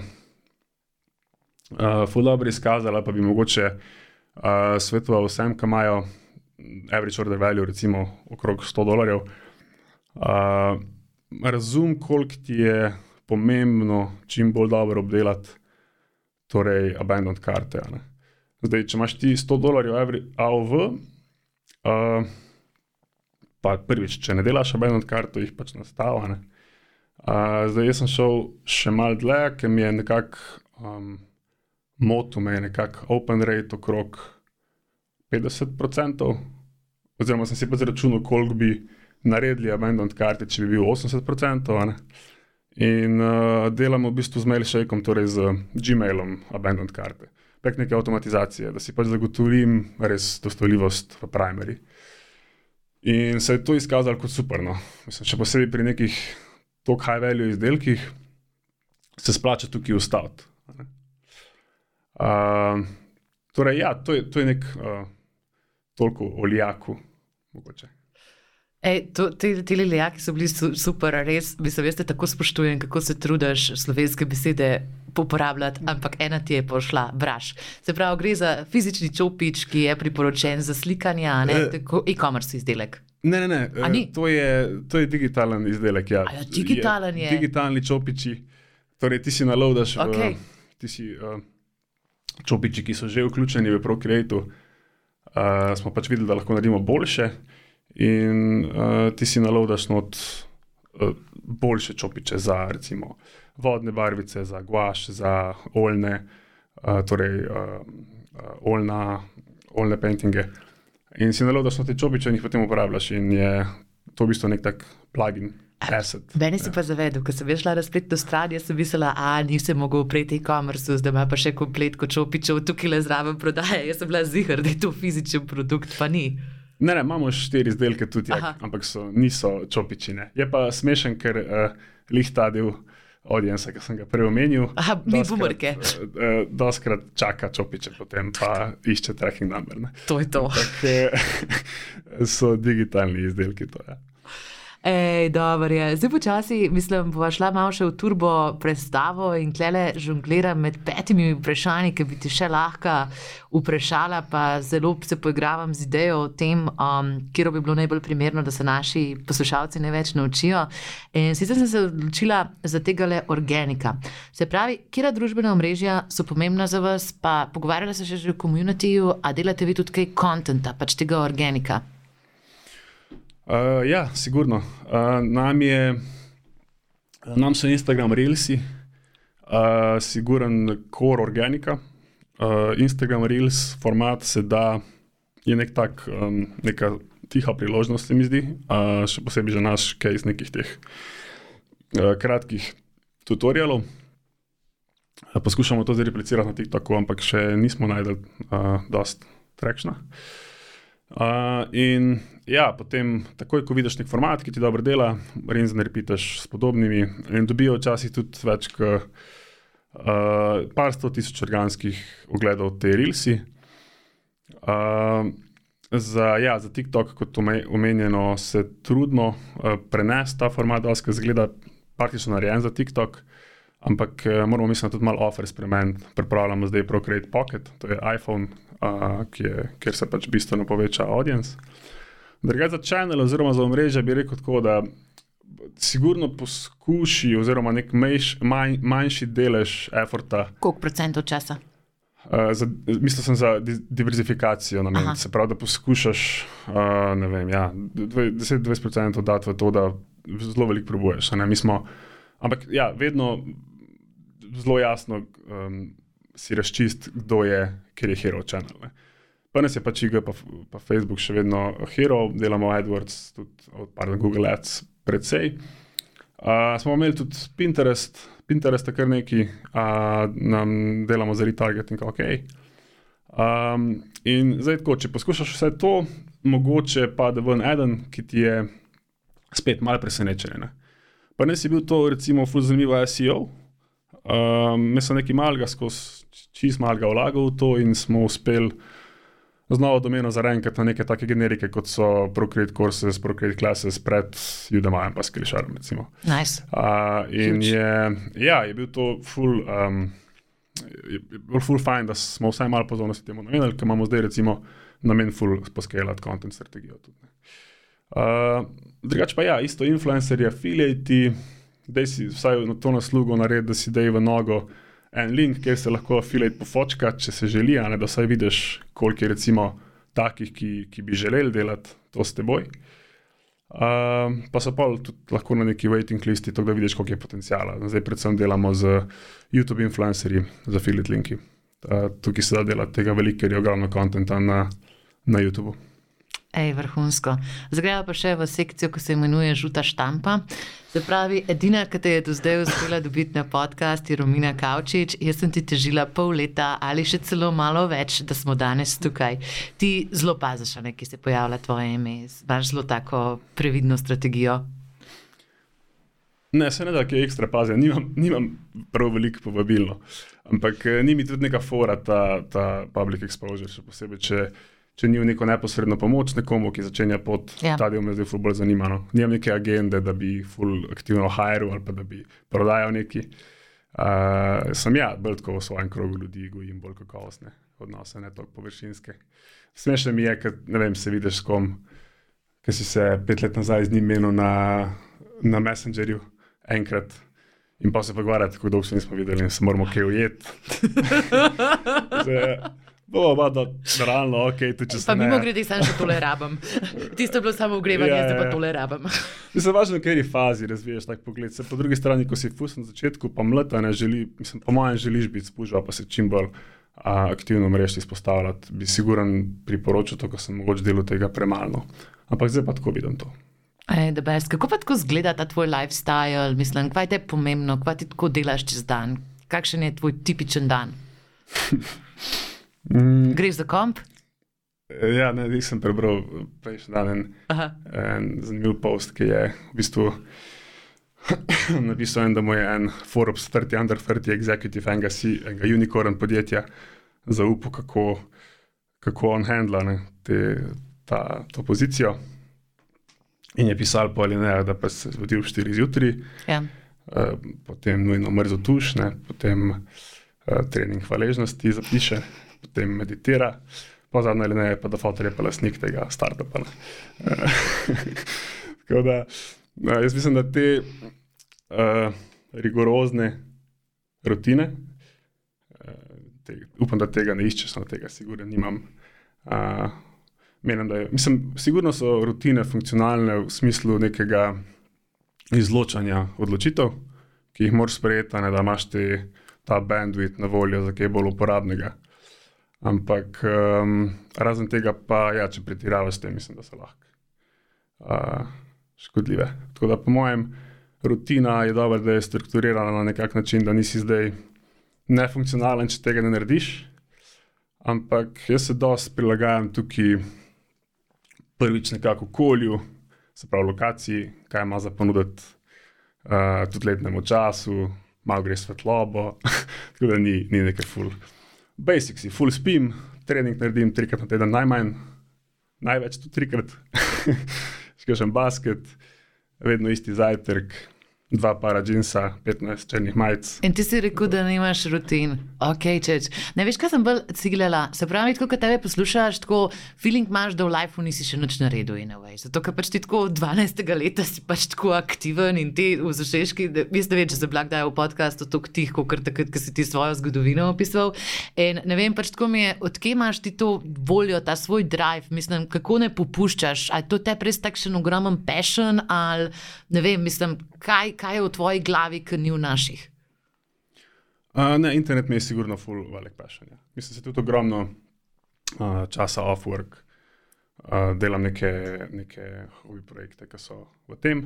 uh, fuldobro izkazala, pa bi mogoče uh, svetoval vsem, ki imajo average order value, recimo okrog 100 dolarjev. Uh, razum, koliko ti je pomembno čim bolj dobro obdelati, torej abandoned karte. Zdaj, če imaš ti 100 dolarjev AOV, uh, pa prvič, če ne delaš abandoned karto, jih pač nastavlja zdaj, jaz sem šel še malo dlje, ker mi je nekako um, moto, me je nekako open rate okrog 50%, oziroma sem si pa zračunal, koliko bi naredili abandoned karte, če bi bil 80%. In uh, delamo v bistvu z MailShakeom, torej z Gmailom, abandoned karte. Prek neke avtomatizacije, da si pač zagotovim res dostogljivost v primary. In se je to izkazalo kot super. No. Mislim, še posebej pri nekih tako high value izdelkih, se splača tukaj ustaviti. Uh, torej, ja, to je, to je nek uh, toliko oljaku, mogoče. Ej, to, te te lijaki so bili super, res, mislim, veste, tako spoštujem, kako se trudiš slovenske besede uporabljati, ampak ena ti je pošla, braš. Se pravi, gre za fizični čopič, ki je priporočen za slikanje, ne e, tako e-commerce izdelek. Ne, ne, ne. To, je, to je digitalen izdelek. Ja. Ja, digitalen je. Digitalni čopiči. Torej, ti si nalodaš okay. v, ti si, uh, čopiči, ki so že vključeni v Procreate. Uh, smo pač videli, da lahko naredimo boljše. In uh, ti si nalodaš not uh, boljše čopiče za recimo vodne barvice, za guaš, za oljne, uh, torej uh, uh, oljna, oljne paintinge. In si naložil, da so te čopiče in jih potem uporabljaš in je to v bistvu nek tak plugin. Meni se ja. pa zavedel, ko sem šla na spletno stran, jaz sem mislila, da nisem mogel upreti e-commerce, zdaj ima pa še komplet kot čopičev, tukaj le zraven prodaje. Jaz sem bila zihar, da je to fizičen produkt, pa ni. Ne, ne, imamo štiri izdelke tudi, jak, ampak so, niso čopičine. Je pa smešen, ker uh, lih ta del audienca, ki sem ga prej omenil. Aha, mi bumorke. Uh, uh, doskrat čaka čopiče, potem pa išče tracking number. Ne. To je to. Tak, *laughs* so digitalni izdelki. To, ja. Ej, dobro je. Zdaj počasi, mislim, bo šla malo še v turbo predstavo in klele žongliram med petimi vprašanji, ki bi ti še lahko vprašala, pa zelo se poigravam z idejo o tem, um, kje bi bilo najbolj primerno, da se naši poslušalci največ naučijo. In sicer sem se odločila za tega le organika. Se pravi, kera družbena omrežja so pomembna za vas, pa pogovarjala se že v komunitiju, a delate vi tudi kaj kontenta, pač tega organika. Uh, ja, sigurno. Uh, nam, je, nam so Instagram Reelsi, uh, siguren core organika. Uh, Instagram Reels format se da, je nek tak, um, neka tiha priložnost, se mi zdi, uh, še posebej za naš case nekih teh uh, kratkih tutorialov. Poskušamo to zdaj replicirati na TikToku, ampak še nismo najdel uh, dost trekšna. Uh, in ja, potem, takoj ko vidiš nek format, ki ti dobro dela, res ne repitaš s podobnimi. In dobijo včasih tudi več kot uh, par sto tisoč organskih ogledov te rilsi. Uh, za, ja, za TikTok, kot omenjeno, se trudno uh, prenesti ta format, da se zgleda praktično narejen za TikTok. Ampak moramo, mislim, tudi malo offer spremeniti. Pripravljamo zdaj Procreate Pocket, to je iPhone, uh, kjer se pač bistveno poveča audience. Drugače za channel oziroma za omrežje bi rekel tako, da sigurno poskuši oziroma nek mejš, manj, manjši delež eforta. Koliko procentov časa? Uh, Mislim, sem za diverzifikacijo namenjen. Se pravi, da poskušaš uh, vem, ja, 10-20% dati v to, da zelo veliko probuješ. Ampak ja, vedno zelo jasno um, si razčist, kdo je, ker je hero channel. Ne. Pa nas je pač IG, pa, pa Facebook še vedno hero, delamo AdWords, tudi pardon, Google Ads, predvsej. Uh, smo imeli tudi Pinterest, Pinterest je kar neki, uh, nam delamo za retargeting, ok. Um, in zdaj, tako, če poskušaš vse to, mogoče pa da ven eden, ki ti je spet malo presenečen. Pa ne si bil to, recimo, zelo zanimivo SEO. Um, mi smo nekaj malega skozi, čist malega vlagal v to in smo uspeli z novo domeno za enkrat na neke take generike, kot so Procreate Courses, Procreate Classes pred Udemy in Skillsharem. Nice. Uh, in je, ja, je bil to full. Um, Je bil ful fajn, da smo vsaj malo pozornosti temu namenili, ker imamo zdaj recimo namen ful poskelati content strategijo. Uh, drugače pa ja, isto influencerji, affiliati, da si vsaj na to naslugo naredi, da si dej v nogo, uh, en link, kjer se lahko affiliate pofočka, če se želi, ne, da vsaj vidiš, koliko je recimo takih, ki, ki bi želeli delati to s teboj. Uh, pa so pa tudi lahko na neki waiting listi, tako da vidiš, koliko je potencijala. Zdaj, predvsem delamo z YouTube influencerji, z affiliate linki. Uh, tukaj se da delati tega veliko, ker je ogromno konta na, na YouTubu. Ej, vrhunsko. Zdaj pa še v sekcijo, ki se imenuje Žuta štampa. Se pravi, edina, ki te je do zdaj uspela dobiti na podcast, je Romina Kavčič. Jaz sem ti težila pol leta ali še celo malo več, da smo danes tukaj. Ti zelo paziš, ki se pojavlja tvoje ime, imaš zelo tako previdno strategijo. Ne, se ne da, ki je ekstra pazen, nimam, nimam prav veliko povabilno. Ampak eh, ni mi tudi neka fora ta, ta public exposure, še posebej, če če ni v neko neposredno pomoč nekomu, ki začenja pot, ja. ta del me zdaj bolj zanima. No. Nimam neke agende, da bi full aktivno hajal ali pa da bi prodajal neki. Uh, sem ja, bolj tako v svojem krogu ljudi, gojim bolj kakovostne odnose, ne toliko površinske. Smešno mi je, ker ne vem, se vidiš s kom, ki si se pet let nazaj z njim menil na, na Messengerju enkrat. In pa se pogovarjati, kako dolgo se nismo videli, in se moramo kaj ujeti. *laughs* Bo pa da, realno, ok, tudi če se. Pa mimo grede, sem še tole rabim. *laughs* Tisto je bilo samo ogrevanje, Ja, zdaj pa ja. tole rabim. Mislim, važno, v kateri fazi razviješ tak pogled. Se, po drugi strani, ko si fus na začetku, pa mlada ne želi, mislim, po mojem želiš biti spužva, pa se čim bolj a, aktivno mreži izpostavljati, bi siguran priporočil to, ko sem mogoče delal tega premalo. Ampak zdaj pa tako vidim to. Ej. Kako pa tako zgleda ta tvoj lifestyle? Mislim, kaj ti je pomembno, kaj ti tako delaš čez dan? Kakšen je tvoj tipičen dan? *laughs* Mm, Greš za komp? ja, ne, nisem prebral prejšnji dan en, en zanimiv post, ki je v bistvu *clears throat* napisal, en, da mu je en Forbes 30 under 30 executive enega, si, enega unicorn podjetja zaupal, kako, kako on handla ne, te, ta, to pozicijo. In je pisal po alinejah, da pa se zbudi v 4 zjutraj, Ja. eh, potem nujno mrzo tuš, ne, potem eh, trening hvaležnosti zapiše, potem meditira, pa zadnja alineja je pa, da fotor je pa lasnik tega startupa. *laughs* Tako da jaz mislim, da te uh, rigorozne rutine, uh, te, upam, da tega ne iščeš, no tega sigurno nimam. Uh, menim, da je, mislim, sigurno so rutine funkcionalne v smislu nekega izločanja odločitev, ki jih moraš sprejeti, ne da imaš te, ta bandwidth na voljo za kaj bolj uporabnega. Ampak um, razen tega, pa ja, če pretiravaš s tem, mislim, da so lahko uh, škodljive. Tako da, po mojem, rutina je dobra, da je strukturirana na nek način, da nisi zdaj nefunkcionalen, če tega ne narediš. Ampak jaz se dosti prilagajam tukaj, prvič nekako okolju, se pravi lokaciji, kaj ima za ponuditi, uh, tudi letnemu času, malo gre svetlobo, *laughs* tako da ni, ni nekaj full. Basics, full spim, trening naredim trikrat na teden, najmanj, največ tudi trikrat, *laughs* škašem basket, vedno isti zajtrk, dva para džinsa, 15 črnih majic. In ti si rekel, da nimaš rutin. Ok, čeč. Ne veš, kaj sem bolj ciljala. Se pravi, kot tebe poslušaš, tako feeling imaš, da v lifeu nisi še nič naredil in away. Zato, ker pač ti tako od 12. leta si pač tako aktiven in ti v zašeški, jaz ne vem, če se blag dajo v podkastu tako tih, kot takrat, ko si ti svojo zgodovino opisoval. In ne vem, pač tako mi je, odkje imaš ti to voljo, ta svoj drive, mislim, kako ne popuščaš, ali to te res takšen ogromen passion, ali ne vem, mislim, kaj, kaj je v tvoji glavi, ki ni v naših. Uh, ne, internet mi je sigurno full velik passion. Ja. Mislim, da se tudi ogromno uh, časa off work, uh, delam neke, neke hobi projekte, ki so v tem.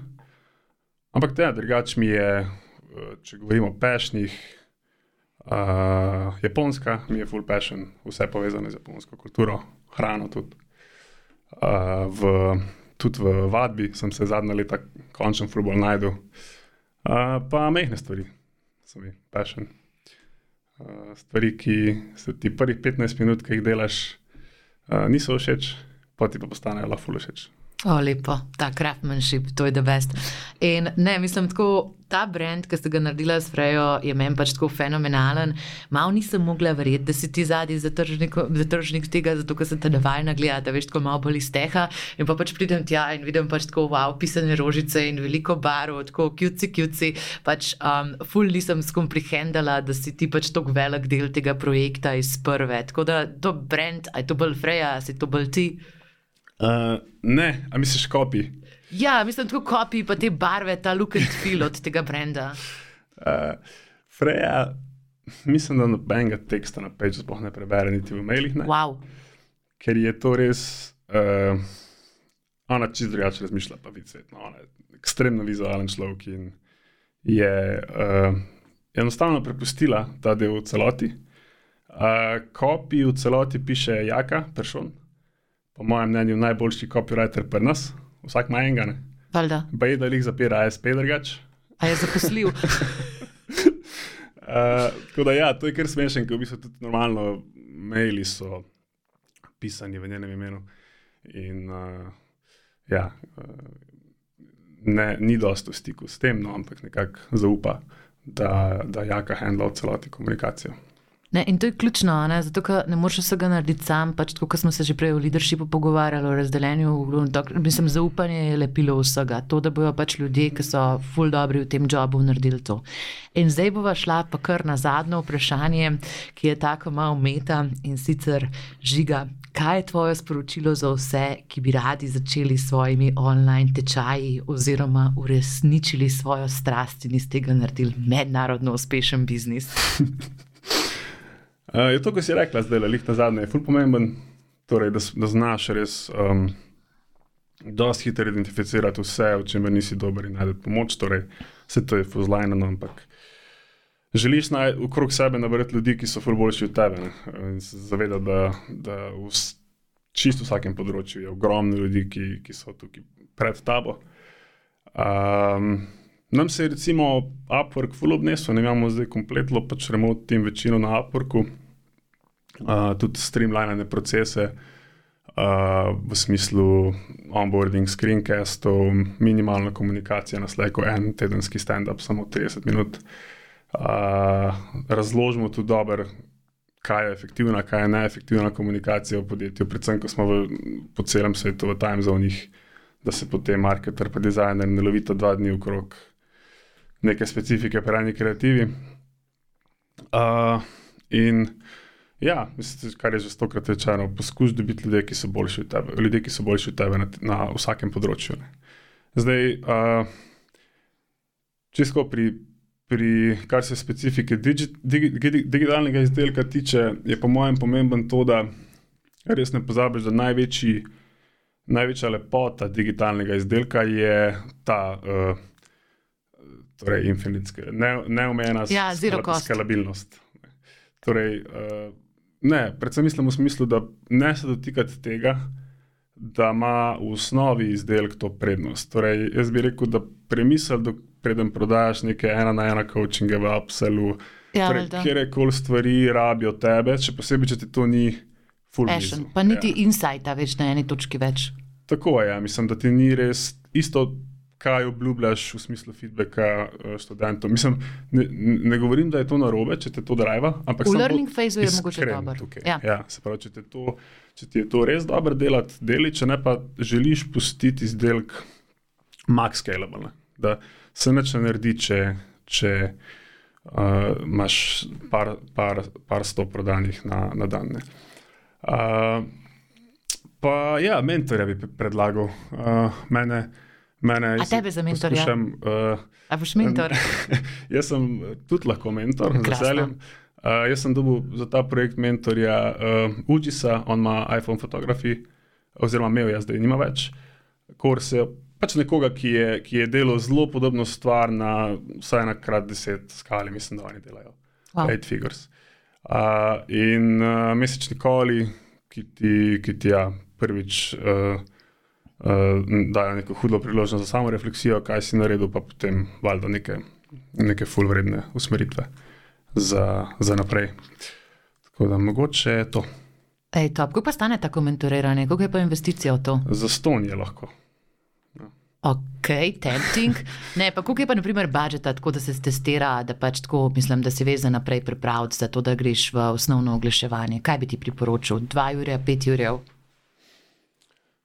Ampak te, drugače mi je, uh, če govorimo o pešnih, uh, japonska mi je full passion, vse povezano z japonsko kulturo, hrano tudi. Uh, v, tudi v vadbi sem se zadnja leta končno full bolj najdel. Uh, pa mehne stvari so mi passion. Uh, stvari, ki se ti prvih 15 minut, ki jih delaš, uh, niso všeč, pa ti pa postanejo lahko všeč. O, lepo, ta craftsmanship, to je the best. In ne, mislim, tako ta brand, ki ste ga naredili s Frejo, je meni pač tako fenomenalen. Mal nisem mogla verjeti, da si ti zadnji zatržnik tega, zato ker sem te navajena gledati, da veš, tako malo bolj iz teha. In pa pač pridem tja in vidim pač tako wow, pisane rožice in veliko barov, tako kjuci, kjuci. Pač um, ful nisem skomprehendala, da si ti pač tako velik del tega projekta iz prve. Tako da to brand, a je to bolj Freja, si to bolj ti. Uh, ne, a misliš kopi? Ja, mislim, tako kopij, pa te barve, ta look and feel od tega brenda. Uh, Freja, mislim, da nobenega teksta na peču sploh ne prebere, niti v mailih. Ne, Wow. ker je to res. Uh, ona čist drugače razmišlja, pa vidi svet. No, ona je ekstremno vizualen človek in je uh, enostavno prepustila ta del v celoti. Uh, kopi v celoti piše Jaka, Peršon, po mojem mnenju najboljši copywriter pri nas, vsak ima enega. ne. Valjda. Bej, da jih zapira ASP drugače. A je zaposljiv? Uh, *laughs* tako da, ja, to je kar smešen, ker v bistvu tudi normalno maili so pisani v njenem imenu. In uh, ja, uh, ne, ni dosto v stiku s tem, no, ampak nekako zaupa, da, da jaka handla v celoti komunikacijo. Ne, in to je ključno, ne? zato ne moreš vsega narediti sam. Pač, kot smo se že prej o leadershipu pogovarjali, o razdeljenju, mislim, zaupanje je lepilo vsega. To, da bojo pač ljudje, ki so full dobri v tem jobu, naredili to. In zdaj bova šla pa kar na zadnje vprašanje, ki je tako malo meta in sicer žiga. Kaj je tvoje sporočilo za vse, ki bi radi začeli s svojimi online tečaji oziroma uresničili svojo strast in iz tega naredili mednarodno uspešen biznis? *laughs* Uh, je to, kar si rekla, zdaj le na zadnje, je fulimemben, torej, da, da znaš res um, dosti hitro identificirati vse, v čemer nisi dober in najti pomoč. Torej, vse to je fuzlajno, ampak želiš naj, okrog sebe nabrati ljudi, ki so fulboljši od tebe ne? in se zavedati, da, da v čisto vsakem področju je ogromno ljudi, ki, ki so tukaj pred tabo. Um, Nam se je recimo Upwork full obnesel, ne imamo zdaj kompletno pač remote team večino na Upworku, uh, tudi streamlinane procese uh, v smislu onboarding, screencastov, minimalna komunikacija na slajko, en tedenski stand-up, samo 30 minut. Uh, razložimo tudi dobro, kaj je efektivna, kaj je neefektivna komunikacija v podjetju, predvsem, ko smo v, po celem svetu v time zonih, da se potem marketer pa dizajner ne lovita dva dni okrog neke specifike, pravni kreativi. Uh, in ja, kar je že stokrat rečeno, poskuš dobiti ljudi, ki so boljši od tebe, ljudi, ki so boljši od tebe na, na vsakem področju. Ne. Zdaj, uh, čisto pri, pri, kar se specifike digi, digi, digi, digitalnega izdelka tiče, je po mojem pomemben to, da res ne pozabiš, da največji, največja lepota digitalnega izdelka je ta. Uh, torej infinitska, ne, neomejena ja, skalabilnost. Torej, uh, ne, predvsem mislim v smislu, da ne se dotikati tega, da ima v osnovi izdelek to prednost. Torej, jaz bi rekel, da premisel, da preden prodajaš neke ena na ena coachinge v Upsellu, ja, torej, kjer koli stvari rabijo tebe, še posebej, če ti to ni passion. Pa niti ja. insighta več na eni točki več. Tako je, ja. mislim, da ti ni res isto kaj obljubljaš v smislu feedbacka uh, študentov. Mislim, ne, ne govorim, da je to narobe, če te to drive. V learning phase je mogoče dobro. Ja. Ja, se pravi, če, to, če ti je to res dobro delati, deli, če ne pa želiš pustiti izdelek max scalable, da se neč ne naredi, če, če uh, imaš par, par, par sto prodanih na, na dan. Uh, pa ja, mentorja bi predlagal. Uh, mene, Mene, A tebe za mentorja? Uh, A boš mentor? *laughs* jaz sem tudi lahko mentor, z veseljem. Uh, jaz sem dobil za ta projekt mentorja uh, Ujisa, on ima iPhone fotografi, oziroma imel je, zdaj nima več. Korse, pač nekoga, ki je, ki je delal zelo podobno stvar na vsaj na krat deset skali, mislim, da oni delajo. Wow. Eight figures. Uh, in uh, mesečni koli, ki ti, ki ti ja, prvič. Uh, dajo neko hudo priložnost za samo refleksijo, kaj si naredil, pa potem valjda neke, neke fulvredne usmeritve za, za naprej. Tako da mogoče je to. Ej, top. Kako pa stane ta komentiranje, kako je pa investicija v to? Za ston je lahko. Ja. Ok, tempting. Ne, pa koliko je pa, na primer, budžet, tako da se testira, da pač tako, mislim, da si veš za naprej pripraviti, za to, da greš v osnovno oglaševanje. Kaj bi ti priporočil? Dva ure, pet ure?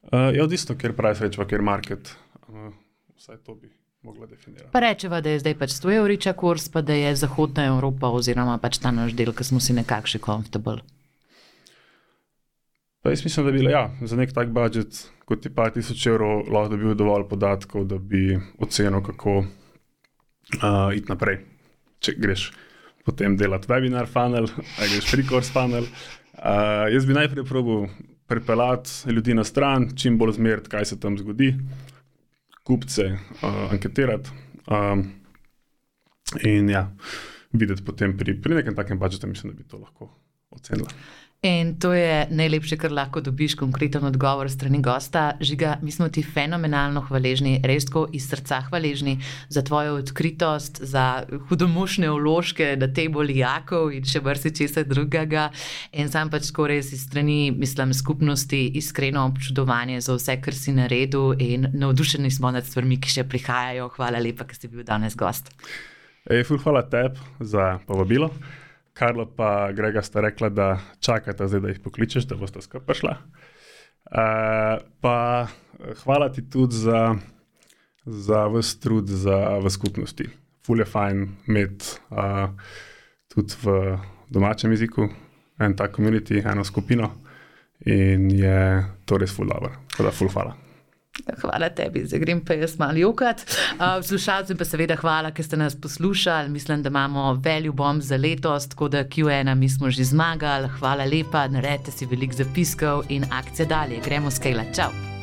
Uh, je odvisno, ker pravi sreča, ker market. Uh, vsaj to bi mogla definirati. Pa rečeva, da je zdaj pač 100 evriča kurs, pa da je Zahodna Evropa oziroma pač ta naš del, ki smo si nekakšni komfortabli. Pa jaz mislim, da bi ja, za nek tak budžet, kot je pa 1000 evrov, lahko dobil dovolj podatkov, da bi ocenil, kako uh, iti naprej. Če greš potem delati webinar funnel, ali greš pre-course funnel. Uh, jaz bi najprej probil pripeljati ljudi na stran, čim bolj zmeriti, kaj se tam zgodi, kupce uh, anketirati um, in ja, videti potem pri, pri nekem takem budžetu, mislim, da bi to lahko ocenila. In to je najlepše, kar lahko dobiš, konkreten odgovor strani gosta. Žiga, mi smo ti fenomenalno hvaležni, res tako iz srca hvaležni za tvojo odkritost, za hudomušne vložke, da te boli jakov in še vrsti česa drugega. In sam pač skoraj iz strani, mislim, skupnosti iskreno občudovanje za vse, kar si naredil in navdušeni smo nad stvarmi, ki še prihajajo. Hvala lepa, ker si bil danes gost. Ej, hvala tebi za povabilo. Karlo pa Grega sta rekla, da čakata zdaj, da jih pokličeš, da boste skupaj prišla. Uh, pa hvala ti tudi za, za vse trud za, v skupnosti. Ful je fajn imeti uh, tudi v domačem jeziku en tak komunity, eno skupino in je to res ful dobro. Tako da ful hvala. Hvala tebi, zdaj grem pa jaz malo jokat. Poslušalcem pa seveda hvala, ker ste nas poslušali. Mislim, da imamo veljo bom za letos, tako da Q1 mi smo že zmagali. Hvala lepa, naredite si veliko zapiskov in akcije dalje. Gremo skala. Čau!